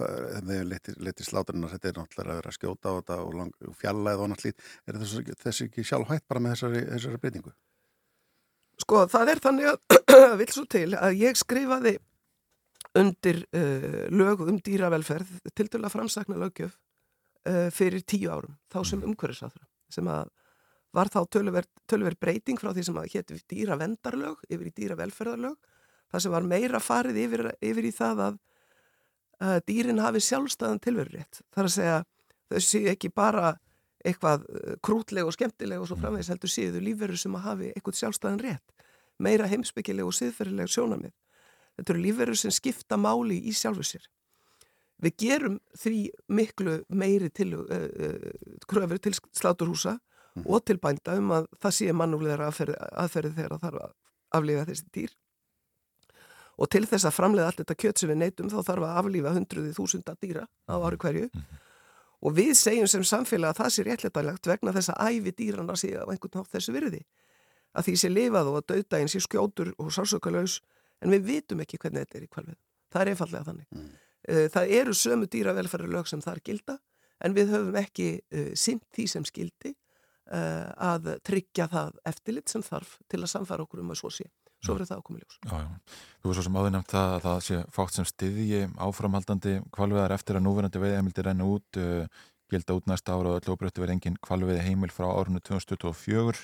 leti slátrinnar, þetta er náttúrulega að vera að skjóta á þetta og, lang, og fjalla eða annað slít er þessi, þessi ekki sjálf hætt bara með þessari, þessari breytingu? Sko það er þannig að vil svo til að ég skrifaði undir uh, lög um dýravelferð til að framsakna lögjöf uh, fyrir tíu árum, þá sem umhverfisáþra sem að var þá töluverð breyting frá því sem að hétti dýravendarlög yfir í dýravelferðarlög það sem var meira farið yfir, yfir í það að, að dýrin hafi sjálfstæðan tilverurétt. Það er að segja þau séu ekki bara eitthvað uh, krútleg og skemmtileg og svo framvegis heldur séu þau lífverður sem að hafi eitthvað sjálfstæðan rétt. Meira heimsbyggileg og siðferðileg sjónamið. Þetta eru lífverður sem skipta máli í sjálfu sér. Við gerum því miklu meiri til, uh, uh, kröfur til sláturhúsa og til bænda um að það sé mannúlegar aðferði, aðferði þegar það þarf að aflifa þessi dýr. Og til þess að framleiða allt þetta kjöt sem við neytum þá þarf að aflífa hundruði þúsunda dýra á ári hverju. Og við segjum sem samfélag að það sé réttlætanlegt vegna þess að æfi dýrana sé á einhvern nátt þessu virði. Að því sé lifað og að döðdægin sé skjótur og sársökalaus en við vitum ekki hvernig þetta er í kvalvið það er einfallega þannig. Mm. Það eru sömu dýravelferðarlög sem þar gilda en við höfum ekki uh, sint því sem skildi uh, að tryggja það eftirlit sem þarf til að samfara okkur um að svo sé svo verður það að koma í ljós. Já, já. Þú er svo sem áður nefnt það að það sé fátt sem styðji áframhaldandi kvalveðar eftir að núverandi veiðheimildi renna út, uh, gilda út næsta ára og öll óbreytti verið engin kvalveði heimil frá árunni 2024.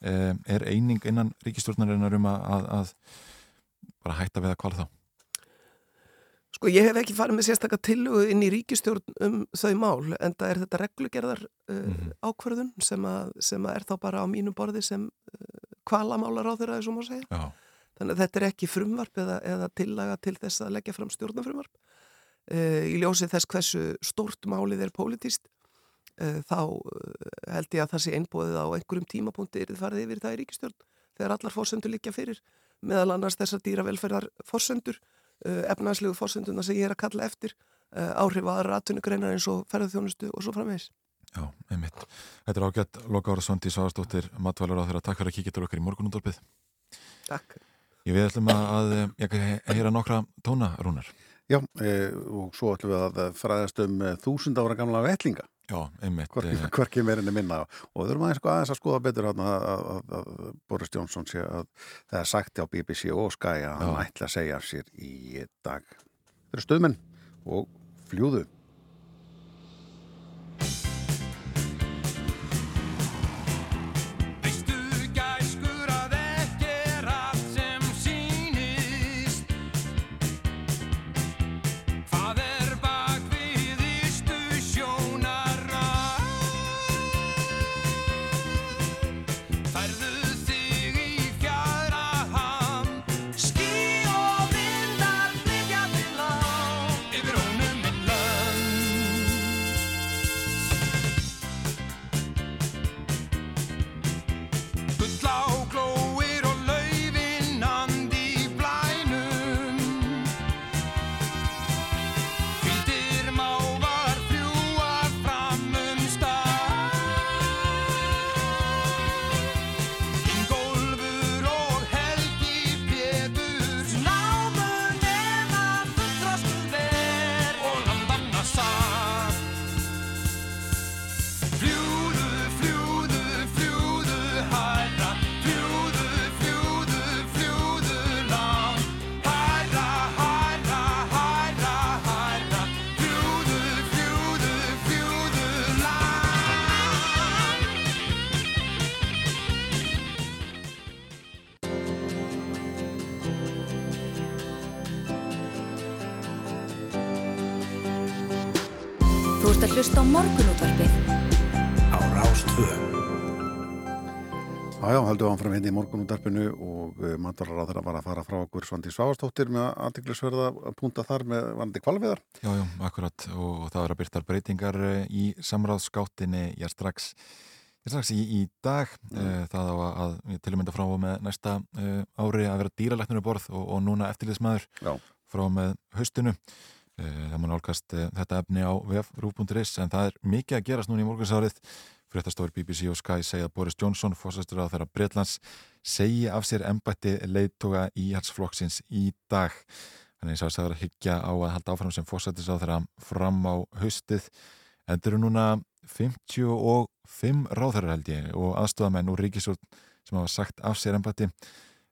Uh, er eining innan ríkistjórnarinnar um að, að, að bara hætta við að kvala þá? Sko ég hef ekki farið með sérstakka tillugu inn í ríkistjórn um þau mál en það er þetta reglugerðar uh, mm -hmm. ákverðun sem, að, sem að er þá bara á mínu borði sem uh, kvalamálar á þeirra þessum að segja. Já. Þannig að þetta er ekki frumvarp eða, eða tillaga til þess að leggja fram stjórnumfrumvarp. Uh, í ljósið þess hversu stórt málið er pólitíst þá held ég að það sé einbóðið á einhverjum tímapunkti er þið farið yfir það í ríkistjórn þegar allar fórsendur líka fyrir meðal annars þessar dýravelferðar fórsendur efnarslegu fórsenduna sem ég er að kalla eftir áhrif að aðra atvinnugreinar eins og ferðarþjónustu og svo framvegis. Já, einmitt. Þetta er ágætt Loka Ára Svandi Sáastóttir, matvælar á þeirra. Takk fyrir að kíkja til okkar í morgunundorpið. Takk. Ég við ætlum að, að heyra nokkra tóna, Rúnar. Já, e, og svo ætlum við að fræðast um þúsund ára gamla vellinga. Já, einmitt. Hvorki meirinni minna. Og þurfum aðeins sko aðeins að skoða betur að, að, að Boris Johnson sé að það er sagt á BBC og Sky að hann ætla að segja sér í dag. Þeir eru stöðmenn og fljúðu. Hlusta á morgunútvarpið á Rástvö. Já, já, haldum við áfram hérna í morgunúttarpinu og uh, matarar þeirra var að fara frá okkur Svandi Svavastóttir með aðtiklisverða að punta þar með vandi kvalviðar. Já, já, akkurat og það er að byrta breytingar eh, í samráðskáttinni ég er strax, ég er strax í, í dag mm. það á að, að til að mynda frá og með næsta uh, ári að vera dýralæknir borð og, og núna eftirliðsmaður frá og með haustinu uh, það má nálgast uh, þetta efni á vf.rú.is en það er mikið að gerast núna í morgunsárið Fréttastofur BBC og Sky segja að Boris Johnson, fórsæstur á þeirra Breitlands, segi af sér embætti leittoga í halsflokksins í dag. Þannig að það er að hyggja á að halda áfram sem fórsættis á þeirra fram á haustið. Þetta eru núna 55 ráðherrar held ég og aðstofamenn úr Ríkisvöld sem hafa sagt af sér embætti.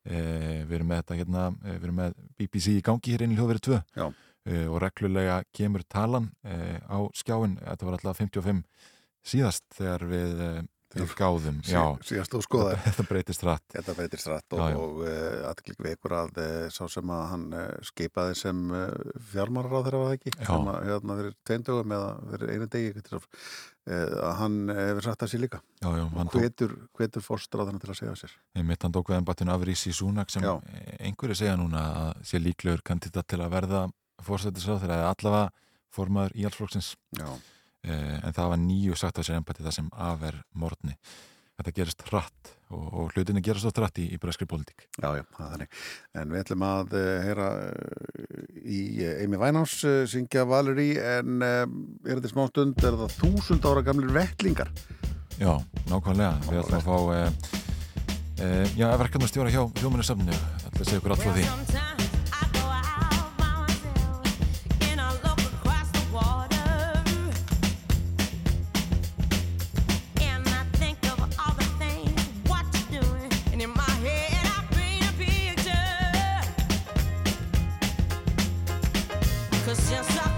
Eh, við erum með þetta hérna, við erum með BBC í gangi hér inn í hljóðverið 2 eh, og reglulega kemur talan eh, á skjáin, þetta var alltaf 55 síðast þegar við, við gáðum. sí, síðast og skoðar þetta breytist rætt þetta breytist rætt og, og uh, aðklik við ykkur að uh, sá sem að hann uh, skipaði sem fjármárar á þeirra var það ekki? Já. sem að hérna verið tveindögum eða verið einu degi að hann hefur sagt það sér líka. Já, já, hvetur, hvetur fórstráðana til að segja sér. Mitt hann tók við ennbættinu af Rísi Súnak sem einhverju segja núna að sé líklegur kandidat til að verða fórstættisráð þegar allavega formaður í allsflokksins já. Eh, en það var nýju sagt á sér empati það sem afer morgni. Þetta gerist hratt og, og hlutinni gerast svo hratt í, í breskri politík Já, já, það er þannig. En við ætlum að uh, heyra uh, í Eimi Vænás uh, syngja Valeri en er þetta smá stund er það þúsund ára gamlir vettlingar? Já, nákvæmlega. Við ætlum að fá já, verkefnastjóra hjá hljóminni samni ætlum að segja okkur allt frá því 'Cause yes, I.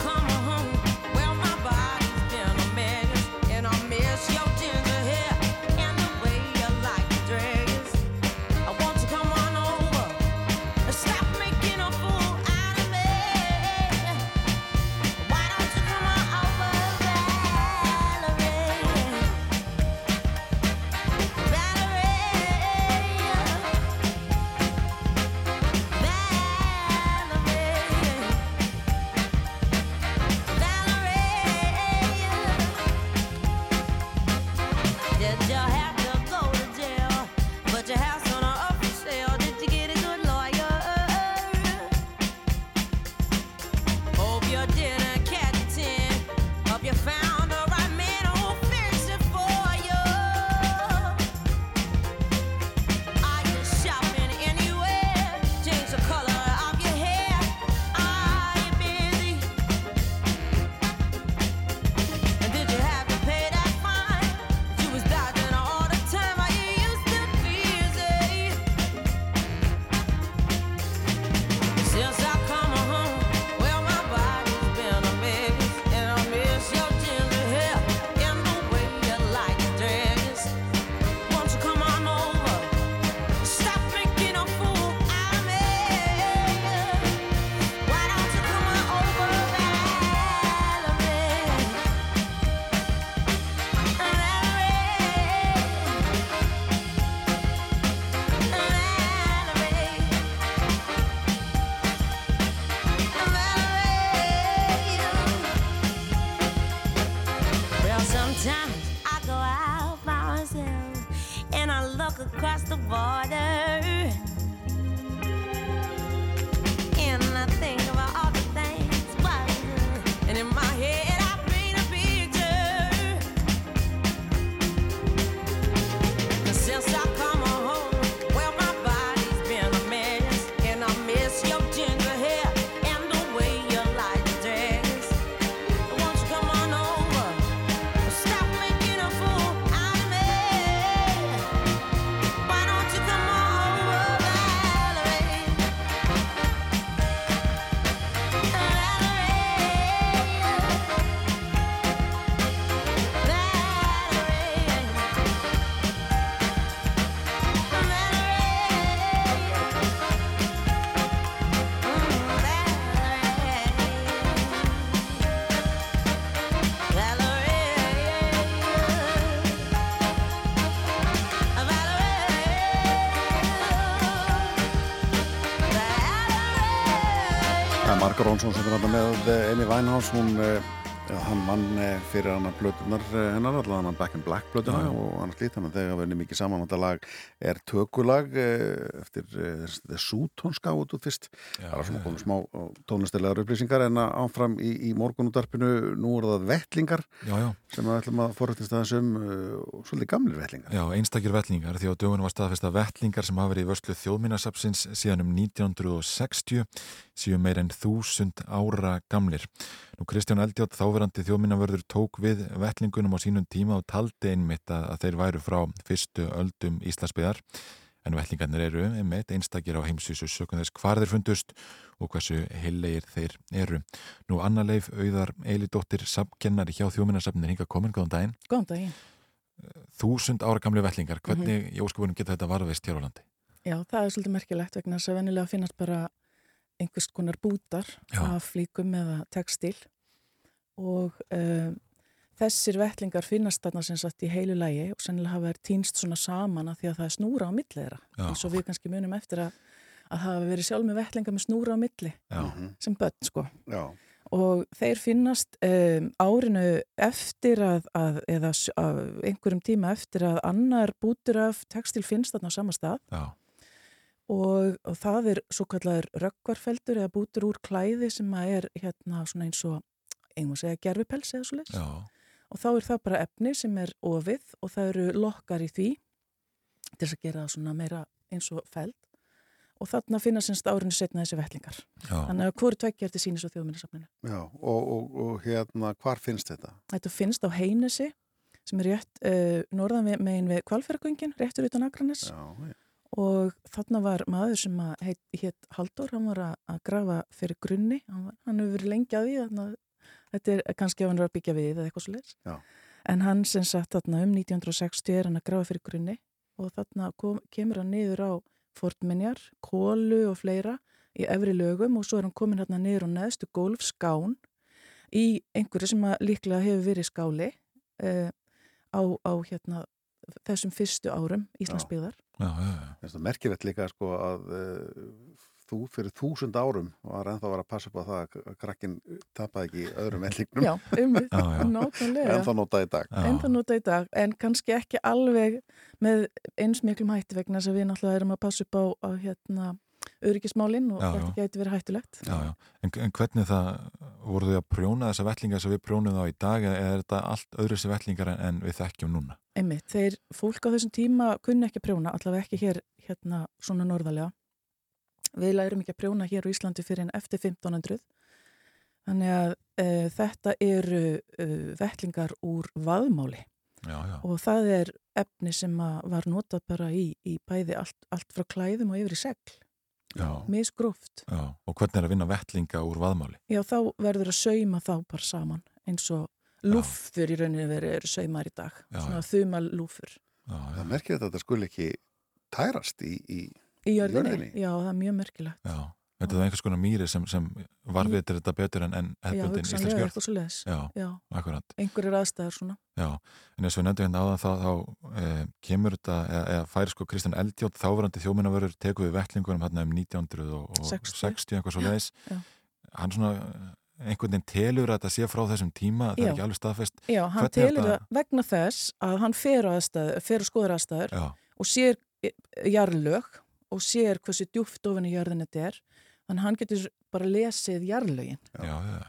Rónsson sem er hann með eh, Amy Winehouse, hún, eh, hann vann eh, fyrir hann að blötunar hennar, allavega hann Back in Black blötuna já. og hann slít hann þegar verði mikið saman þetta lag er tökulag eftir The gaf út út fyrst það var svona komið smá tónlistilegar upplýsingar en áfram í, í morgunútarpinu nú er það vettlingar Já, já. sem við ætlum að forrættist aðeins um uh, svolítið gamlir vettlingar Já, einstakir vettlingar því á dögunum var staðfest að vettlingar sem hafa verið í vörslu þjóðminnarsapsins síðan um 1960 séu meir en þúsund ára gamlir. Nú Kristján Eldjátt þáverandi þjóðminnavörður tók við vettlingunum á sínum tíma og taldi einmitt að, að þeir væru frá fyrstu öldum Íslasbyðar en vettlingarnir eru einmitt einstakir á heimsvísu sökum þess hvar þeir fundust og hversu heilegir þeir eru. Nú Anna Leif Auðar Eilidóttir sapkennari hjá þjóðminnarsapnir hinga komin, góðan daginn. Góðan daginn. Þúsund ára gamli vettlingar, hvernig í óskapunum geta þetta varðveist hér á landi? Já, það er svolítið merkilegt vegna þess að venjulega finnast bara einhvers konar bútar Já. af flíkum eða textil og um, þessir vettlingar finnast þarna sem sagt í heilu lægi og sennilega hafa þær týnst svona saman af því að það er snúra á milli þeirra eins og við kannski munum eftir að, að hafa verið sjálf með vettlingar með snúra á milli Já. sem börn sko Já. og þeir finnast um, árinu eftir að, að eða að einhverjum tíma eftir að annar bútur af textil finnst þarna á sama stað Já. og, og það er svo kallar röggvarfeldur eða bútur úr klæði sem að er hérna svona eins og einhvern segja gerfipels eða svo Já. Og þá er það bara efni sem er ofið og það eru lokkar í því til þess að gera það svona meira eins og feld og þarna finna semst árinu setna þessi vettlingar Já. þannig að hvori tveggja er til sínis og þjóðminnisafninu Já, og, og, og hérna, hvar finnst þetta? Þetta finnst á Heinesi sem er rétt uh, norðan við, megin við Kvalfjörgöngin, réttur utan Akranes Já, já. og þarna var maður sem að heit, heit Haldur, hann var að, grafa fyrir grunni, hann, hann hefur verið lengi að því þannig að þetta er kannski ef hann er að byggja við eða eitthvað svo Já. en hann sem sagt þarna um 1960 er hann að grafa fyrir grunni og þarna kom, kemur hann niður á fortminjar, kólu og fleira í efri lögum og svo er hann komin hérna niður á neðstu gólfskán í einhverju sem líklega hefur verið skáli uh, á, á hérna þessum fyrstu árum Íslandsbyggðar. Já, já, já. Það er merkilegt líka sko að uh, þú fyrir þúsund árum var ennþá að vera að passa upp á það að krakkin tapaði ekki öðrum ellingnum. Já, um, Já, já. nákvæmlega. Ennþá notað í dag. En það nota í dag, en kannski ekki alveg með eins miklum hætti vegna þess að við náttúrulega erum að passa upp á, á hérna, öryggismálinn og Já, þetta gæti verið hættulegt. Já, já. En, en hvernig það, voru þau að prjóna þessa vettlingar sem við prjónum þá í dag eða er þetta allt öðru þessi vettlingar en, en við þekkjum núna? Einmitt, þeir fólk á þessum tíma kunni ekki að prjóna, allavega ekki hér hérna svona norðalega. Við lærum ekki að prjóna hér á Íslandi fyrir en eftir 1500. Þannig að e, þetta eru e, vettlingar úr vaðmáli Já, já. og það er efni sem var notað bara í, í bæði allt, allt frá klæðum og yfir í segl. Já. Misgróft. Já, og hvernig er að vinna vettlinga úr vaðmáli? Já, þá verður að sauma þá bara saman eins og lúfur í rauninni verið eru saumar í dag. Já, Svona þuma lúfur. Það er merkilegt að þetta skul ekki tærast í, í, Í jörðinni? Já, það er mjög merkilegt. Já, þetta er einhvers konar mýri sem, sem varvitir þetta betur en, en hugsanlega íslensk jörð. Já, Já. akkurat. Einhverjir aðstæður svona. Já, en eins og við nefndum hérna áðan þá, þá e, kemur þetta, eða, eða færi sko Kristján Eldjátt, þáverandi þjóminavörur teku við vettlingunum hérna um 1960 60. eitthvað svo leiðis. Já. Hann svona einhvern veginn telur að þetta sé frá þessum tíma, það Já. er ekki alveg staðfest. Já, hann Hvernig er telur þetta- það vegna þess að hann fer á skoður aðstæður og sér eh, jarðlög og sér hversu djúft ofan í jörðin þetta er. Þannig að hann getur bara lesið jarðlögin. Já, já.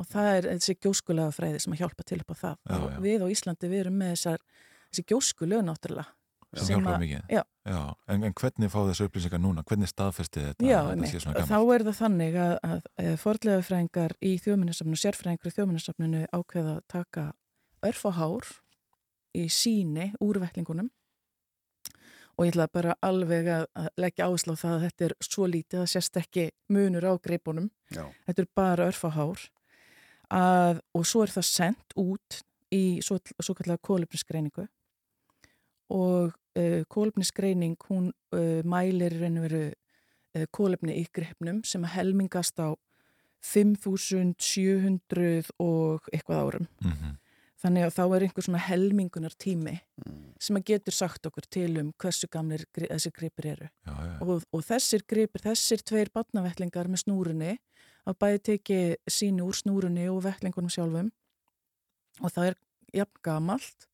Og það er þessi gjóskulega fræði sem að hjálpa til upp á það. Já, við á Íslandi við erum með þessar, þessi gjóskulega náttúrulega. Já, en, en hvernig fá þessu upplýsingar núna? Hvernig staðfesti þetta? Þetta þá er það þannig að, að, að forðlegafræðingar í þjóðminnarsafninu, sérfræðingur í þjóðminnarsafninu ákveða að taka örf og hár í síni úr vettlingunum og ég ætla bara alveg að, leggja áherslu á það að þetta er svo lítið að sérst ekki munur á greipunum Já. þetta er bara örf og hár að, og svo er það sendt út í svo, svo kallega kólefnisgreiningu og uh, kólefnisgreining hún uh, mælir og veru uh, kólefni í greipnum sem að helmingast á 5700 og eitthvað árum. Mhm. Þannig að þá er einhver svona helmingunar tími sem að getur sagt okkur til um hversu gamlir þessir gripir eru. Já, já. Og, og þessir gripir, þessir tveir batnavettlingar með snúrunni, að bæði teki síni úr snúrunni og vettlingunum sjálfum og það er jafn gamalt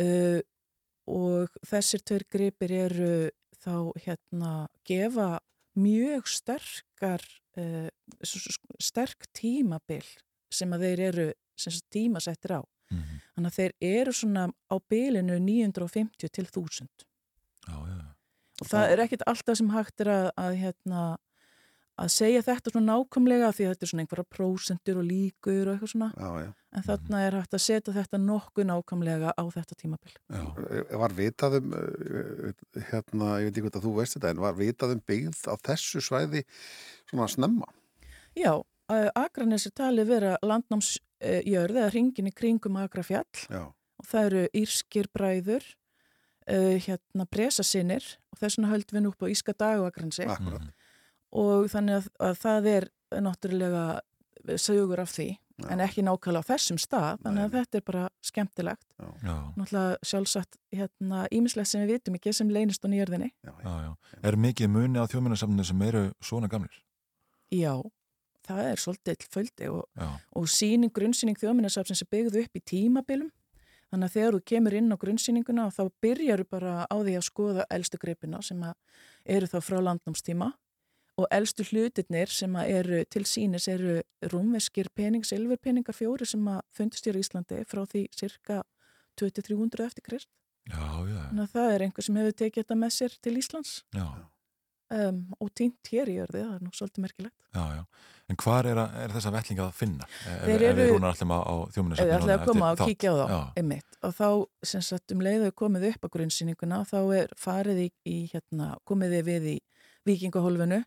uh, og þessir tveir gripir eru þá hérna gefa mjög sterkar uh, sterk tímabil sem að þeir eru sem sagt, tímasettir á Mhm. þannig að þeir eru svona á bilinu 950 til 1000 Já, já, já. og það er ekkit alltaf sem hægt er að, að hérna að segja þetta svona nákvæmlega því að þetta er svona einhverja prósentur og líkur og eitthvað svona Já, já. en þarna er hægt að setja þetta nokkuð nákvæmlega á þetta tímabil Eh, Var vitað um, eh, hérna, ég veit ekki hvort að þú veist þetta, en var vitað um byggð á þessu svæði svona snemma? Já, uh, Akranes er talið vera landnámsjörð eða ringin í kringum Akrafjall. Já. og það eru írskir bræður uh, hérna presasinnir og þess vegna höldum við nú upp á Íska dag og Akranesi. Akkurat. og þannig að, að það er náttúrulega sögur af því en ekki nákvæmlega á þessum stað. Þannig að þetta er bara skemmtilegt. Já. náttúrulega sjálfsagt hérna ímislegt sem við vitum ekki sem leynist á nýjörðinni. Já, já. Er mikið muni á þjóðminnarsafninu sem eru svona gamlir? Já, það er svolítið földi og, og síning, grunnsýning þjóðminnarsafsins er byggð upp í tímabilum. Þannig að þegar þú kemur inn á grunnsýninguna þá byrjar bara á því að skoða elstu greipina sem eru þá frá landnámstíma og elstu hlutirnir sem eru til sínis eru rúmveskir pening, silfurpeningar fjóri sem að fundist hér í Íslandi frá því cirka 2300 eftir krist. Þannig að það er einhver sem hefur tekið þetta með sér til Íslands. Já, um, og týnt hér í jörði, það er nú svolítið merkilegt já, já. En hvar er, að, er þessa vettlinga að finna? Ef- Þeir ef eru- við rúnar alltaf á Ef þið þjóðminnarsafninu ætlaði að koma og þátt? kíkja á þá, einmitt, og þá sem sagt um leiðu komið upp á grunnsýninguna þá er farið í, í hérna, komið við í vikingahólfinu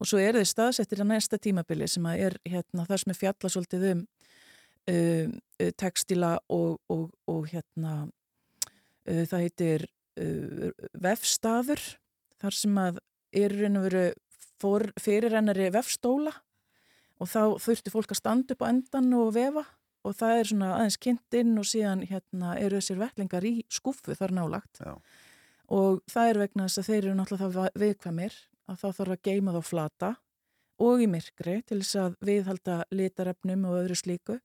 og svo er þið staðsettir á næsta tímabili sem að er hérna það sem er fjalla svolítið um um, uh, textila og, og, og hérna uh, það heitir uh, vefstaður þar sem að er raun og veru fyrirrennari vefstóla og þá þurfti fólk að standa upp á endan og vefa og það er svona aðeins kynnt inn og síðan hérna eru þessir vettlingar í skúfu þar nálagt Já. og það er vegna þess að þeir eru náttúrulega það viðkvæmir að þá þarf að geima þá flata og í myrkri til þess að viðhalda litarefnum og öðru slíku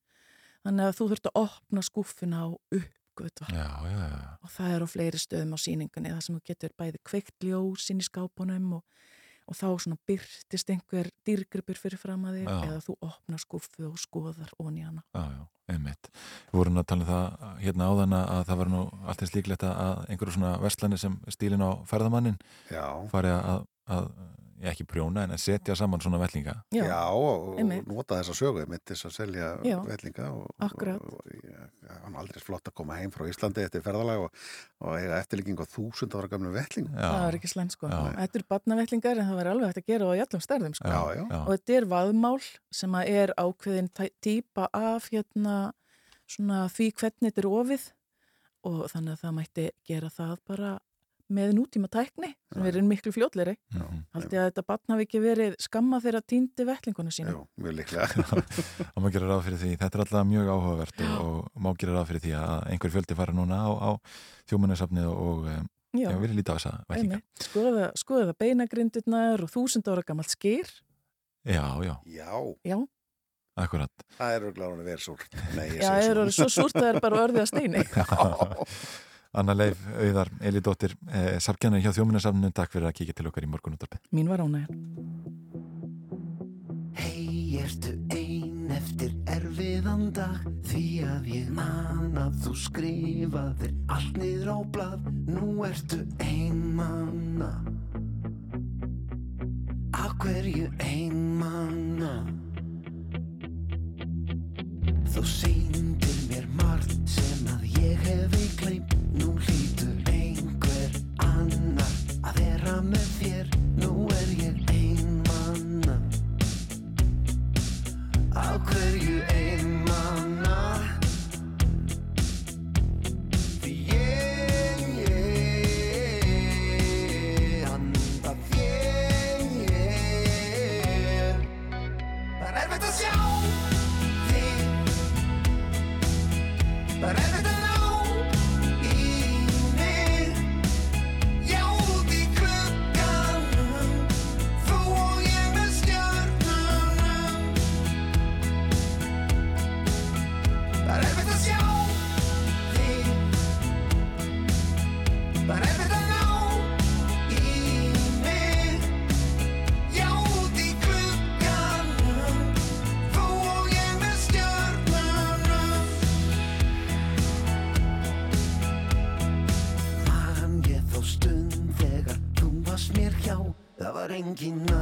þannig að þú þurft að opna skúfuna á uppgötva já. og það er á fleiri stöðum á síningunni þar sem þú getur bæði kveikt ljós inn í skápunum og, og þá svona byrtist einhver dýrgripur fyrir fram að þig eða þú opnar skúfu og skoðar onni hana. Já, já, einmitt. Við vorum að tala um það hérna áðan að það var nú alltaf slíklegt að einhverju svona vestlani sem stílin á ferðamannin Já. fari að, að ekki prjóna en að setja saman svona vellinga. Já, og, einmitt. nota þessa sögu mitt þess að selja Já, vellinga ég, hann aldrei flott að koma heim frá Íslandi eftir ferðalag og, og eiga eftirlíking á þúsund ára gamlu velling Það er ekki slæmt sko. Já. Þetta eru barnavellingar en það var alveg hægt að gera það í allum stærðum sko. Já, já. Já. Og þetta er vaðmál sem að er ákveðin típa af hérna svona því hvernig þetta er ofið og þannig að það mætti gera það bara með nútíma tækni sem verður miklu fljótleri. Haldi að þetta barn hafi ekki verið skamma þegar að týndi vettlinguna sína. Jú, mjög líklega. og maður gerir ráð fyrir því, þetta er alltaf mjög áhugavert og, og má gerir ráð fyrir því að einhver fjöldi fara núna á, á þjóminnarsafnið og um, Já. já, vilja líta á þessa vellinga. Skoða, skoða beinagrindirnar og þúsund ára gammalt skýr. Já, já, Já, Já, akkurat. það er auðvitað hann verið súrt. Nei, ég Já, segi það er svo. orðið svo súrt að það er bara orðið að steini. Anna Leif, Auðar, Elidóttir, eh, sarkjanir hjá þjóminnarsafninu, takk fyrir að kíkja til okkar í morgunúttarpið. Mín var ánægð. Hei, ertu ein eftir erfiðan dag Því að ég man að þú skrifaðir allt niður á blað Nú ertu einmanna Af hverju einmanna Þú sýndir mér margt sem að ég hefi gleymt. Nú hlýtur einhver annar að vera með þér. Nú er ég einmanna Af hverju einmanna Það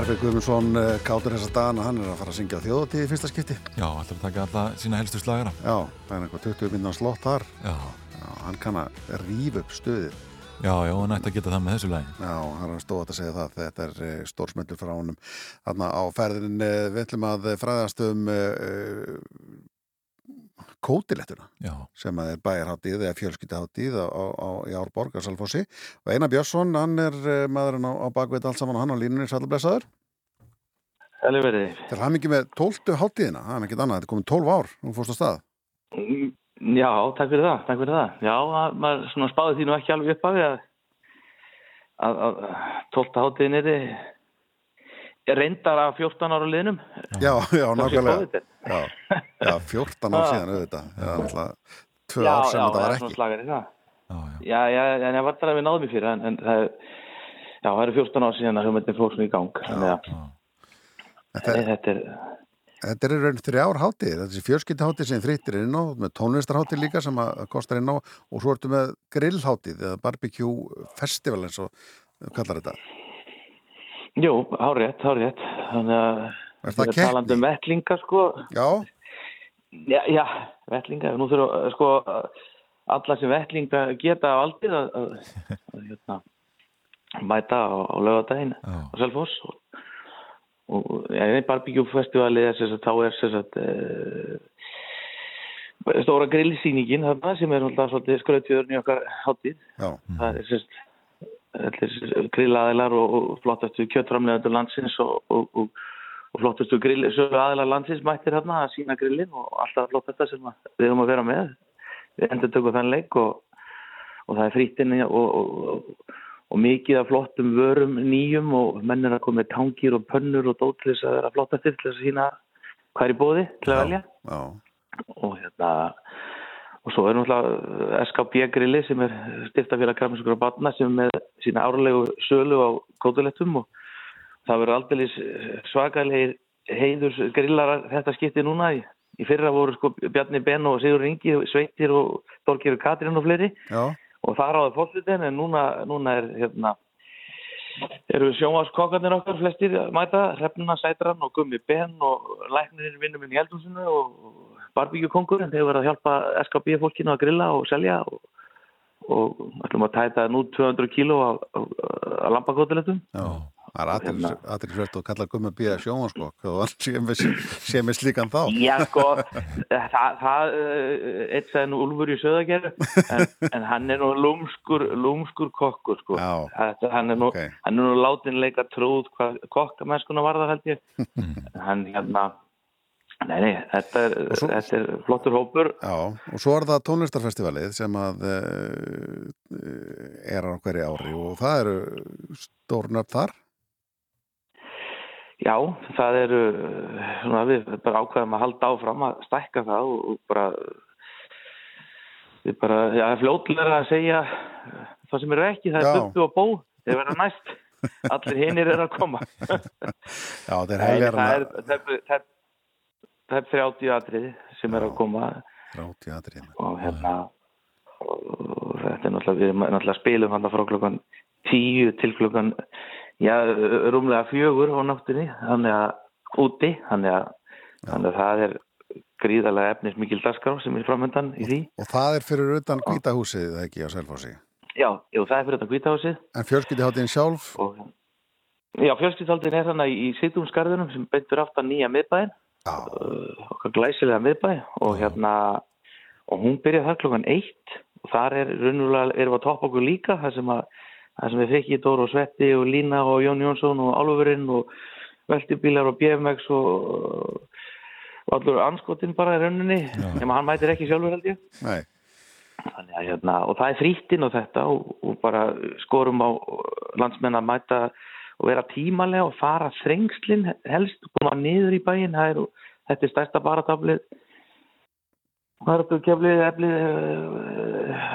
Herbjörg Guðmundsson, eh, kátur þessa dagana, hann er að fara að syngja á þjóðatíð í fyrsta skipti. Já, ætlar að taka alla sína helstu slagara. Já, það er eitthvað 20 minna slott þar. Já. Já, hann kann að rífa upp stuðið. Já, já, hann ætti að geta það með þessu lagi. Já, hann er stóð að segja það. Þetta er uh, stórsmöldur frá honum. Þarna á ferðin uh, við ætlum að fræðast um kótilettuna Já. sem að er bæjarháttíð eða fjölskyldaháttíð á, á, á, í Árborg á Salfossi og Einar Björnsson, hann er uh, maðurinn á, á bakveit allt saman og hann á línunni sælublesaður. Hæli verið. Til hann ekki með tóltu háttíðina, það er ekkert annað, þetta er komin tólf ár, hún fórst á stað. Mm, Já, takk fyrir það, takk fyrir það. Já, að, maður svona spáði því nú ekki alveg upp af því að, að, að 12. hátíðin er, er reyndar af 14 ára liðnum. Já, já, nákvæmlega. Já, já, 14 ár Ah. síðan auðvitað. Já, alltaf tvö Já, ár sem já, þetta var það er ekki. slagari það. Já, já, en ég var það að við náðum í fyrir en, en það, er- já, það eru 14 ár síðan að hugmyndin fór svona í gang. Þannig að Þetta er, þetta er, þetta er í raun þrjár hátíðir. Þetta er fjölskyldaháttíð sem þrýttir inn á, með tónlistarháttíð líka sem að kostar inn á og svo ertu með grillháttíð eða barbecue festival eins og kallar þetta. Jú, hárétt, hárétt. Þannig að Er við erum talandi um vettlinga, sko. Já. Já, já, vettlinga. Nú þurfa, sko, alla sem vettlinga geta á aldrei að, að, að hérna, mæta á, á lögadaginn á Selfoss og, og ja, barbecue festivali er sem sagt, þá er sagt, e, stóra grillsýningin þarna sem er í okkar hátíð Já. það er sem grillaðilar og, og flottastu kjöttframlegandur landsins og, og, og, og flottastu grill, sögu aðilar landsins mættir hérna að sína grillin og alltaf flott þetta sem við höfum að vera með við endur tökum þann leik og, og það er frítinni og, og, og mikið af flottum vörum nýjum og menn er að koma með tangir og pönnur og dót til þess að vera flottastir til þess að sína er í bóði til að velja Já. og hérna og svo er náttúrulega SKB grilli sem er stiftafélag krafminskur og batna sem er með sína árlegu sölu á kótulettum og það verður aldrei svakalegir heiðurs grillarar þetta skipti núna í, í fyrra voru sko Bjarni Ben og Sigur Ingi Sveitir og Dorkir og Katrin og fleiri Já. og það ráði fórstutin en núna, núna er hérna eru sjónvarskokkarnir okkar flestir mæta, Hrefnuna, Sætran og Gummi Ben og læknirinn vinnum inn í eldhúsinu og barbíkjukongurinn þeir verða að hjálpa SKB fólkinu að grilla og selja og, og ætlum að tæta nú 200 kíló af, af, af lambakótilettum Það er aðriðsvert og kallar gummi að býða sjónvanskokk og sé með, sé með slíkan þá. Já, sko, það, það uh, eitt sagði nú Úlfur í söðagerðu, en, en hann er nú lúmskur, lúmskur kokkur, sko. Þetta, hann er nú, okay. hann er nú látin leika trúð hvað kokkamennskuna var það held ég. hann, hérna, nei, nei, þetta er, svo, þetta er flottur hópur. Já, og svo er það tónlistarfestivalið sem að uh, er á hverju ári og það eru stórnöfn þar. Já, það eru, svona, við bara ákveðum að halda áfram að stækka það og, og bara, við bara, já, fljóðlega að segja það sem eru ekki, það er buppu og bó, þeir verða næst, allir hinnir eru að koma. já, þeir helgar það er, það er, það er 30 atriði sem eru að koma. 30 atriði. Og hérna, og þetta er náttúrulega, við náttúrulega spilum hann frá klokkan 10 til klokkan já, rúmlega fjögur á náttunni, þannig að úti, þannig að, þannig að það er gríðarlega efnis mikil dagskrá sem er framöndan í því. Og það er fyrir utan kvítahúsið, það ekki á Selfossi? Já, jú, það er fyrir utan kvítahúsið. En fjölskyldiháttin sjálf? Og, já, fjölskyldiháttin er þannig í Sýtumskarðunum sem beintur aftan nýja miðbæðin, okkar glæsilega miðbæð og hérna, og hún byrjaði þar klokkan eitt. Og þar er raunverulega, erum við að toppa okkur líka, það sem að það sem við fekk í Dóru og Svetti og Lína og Jón Jónsson og Álfurinn og Veltibílar og BMX og, allur anskotinn bara í rauninni. Nema hann mætir ekki sjálfur held ég. Þannig hérna, og það er frítinn og þetta og, og bara skorum á landsmenn að mæta og vera tímalega og fara þrengslinn helst og koma niður í bæin er, þetta er stærsta baratablið það er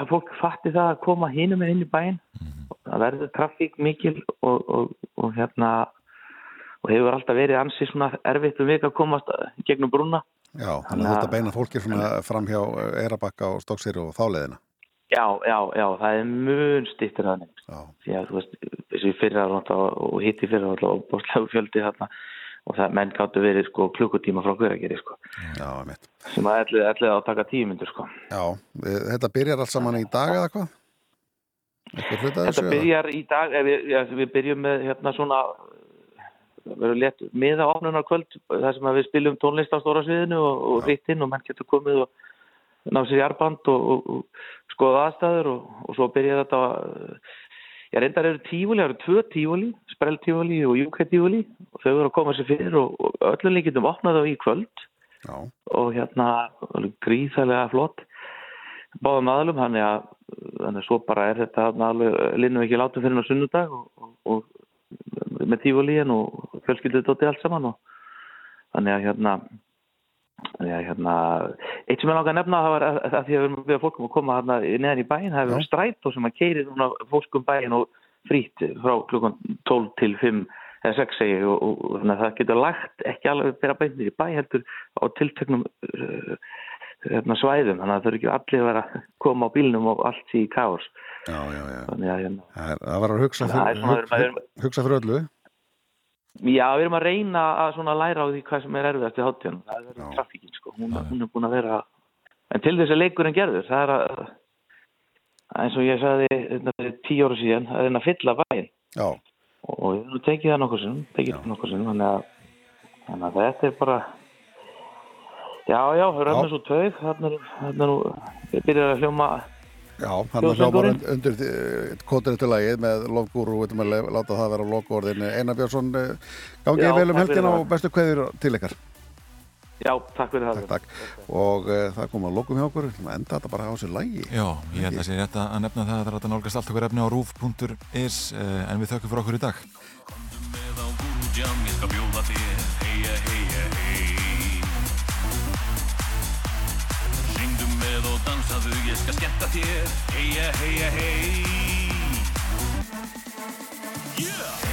að fólk fatti það að koma hinum inn í bæin mm það verður trafík mikil og, og, og hérna og hefur alltaf verið ansið svona erfitt um vik að komast gegnum brúna. Já, þannig að þetta beina fólkir svona fram hjá Eirabakka og Stokksýri og þáleðina Já, já, já, það er mjög stýttir nefnst því að þú veist, þessi fyrra og hitti fyrra og bóðslega fjöldi þarna og það menn gáttu verið sko klukkutíma frá hverjageri sko. Já, sem að ætlaði að taka tíu myndur sko. Já, þetta byrjar alls saman í dag eða hvað? Þetta byrjar í dag, við, ja, við byrjum með hérna svona, erum létt með á ánuna kvöld, þar sem við spilum tónlist á stóra sviðinu og, og rittinn og menn getur komið og ná sér í arband og, og, og skoða aðstæður og svo byrjar þetta, ég reyndar eru tífúli, það eru tvö tífúli, sprell tífúli og júkætt tífúli og þau eru að koma sér fyrir og öllum líkitum opnaðu á í kvöld Já. og hérna gríðarlega flott báðum aðlum, hann er að þannig að svo bara er þetta linnum ekki látum fyrir náðu sunnudag og, og, og með tífólíin og fjölskylduð dótti allt saman og þannig að hérna, ja, hérna eitt sem ég langar að nefna það var að, að því að við erum við fólkum að koma hérna neðan í bæin það hefur verið stræt og sem að keiri núna fólkum bæin og frít frá klukkan 12 til 5 eða 6 segi og, og þannig að það getur lagt ekki alveg bera bænir í bæ heldur á tiltöknum uh, hérna, svæðum, þannig að það þurfi ekki allir að vera að koma á bílnum og allt í kárs Já, já, já. Þannig að hérna Það, var að hugsa fyrir, hug, hug, hugsa fyrir öllu Já, við erum að reyna að læra á því hvað sem er erfiðast í háttíðan það er trafíkin, sko, hún, hún er búin að vera en til þess að leikurinn gerður. Það er að eins og ég sagði fyrir tíu ára síðan að reyna að fylla bæinn. Og við erum tekið það nokkur sem tekið það nokkur sem þannig að, þannig að þetta er bara Já, já, röfnir svo tauð, þarna er nú, við byrjarum að hljóma Já, hann hljómar undir kótinu til lagið með Lofgúru, við veitum að láta það vera Lofgúrðin. Einar Björnsson, gangið vel um helgin og bestu kveðir til ykkar. Já, takk fyrir það. Takk, takk. Og uh, það kom að lokum hjá okkur, enda þetta bara á sér lagi. Já, ég held að sé rétt að nefna það að það er að nálgast allt okkur efni á rúf.is, en við þökkum fyrir okkur í dag. Komdu með á Gúrúdjám, ég skal bjóða þér, heia, heia, hei. Syngdu með og dansaðu, ég skal skemmta þér, heia, heia, hei. Yeah!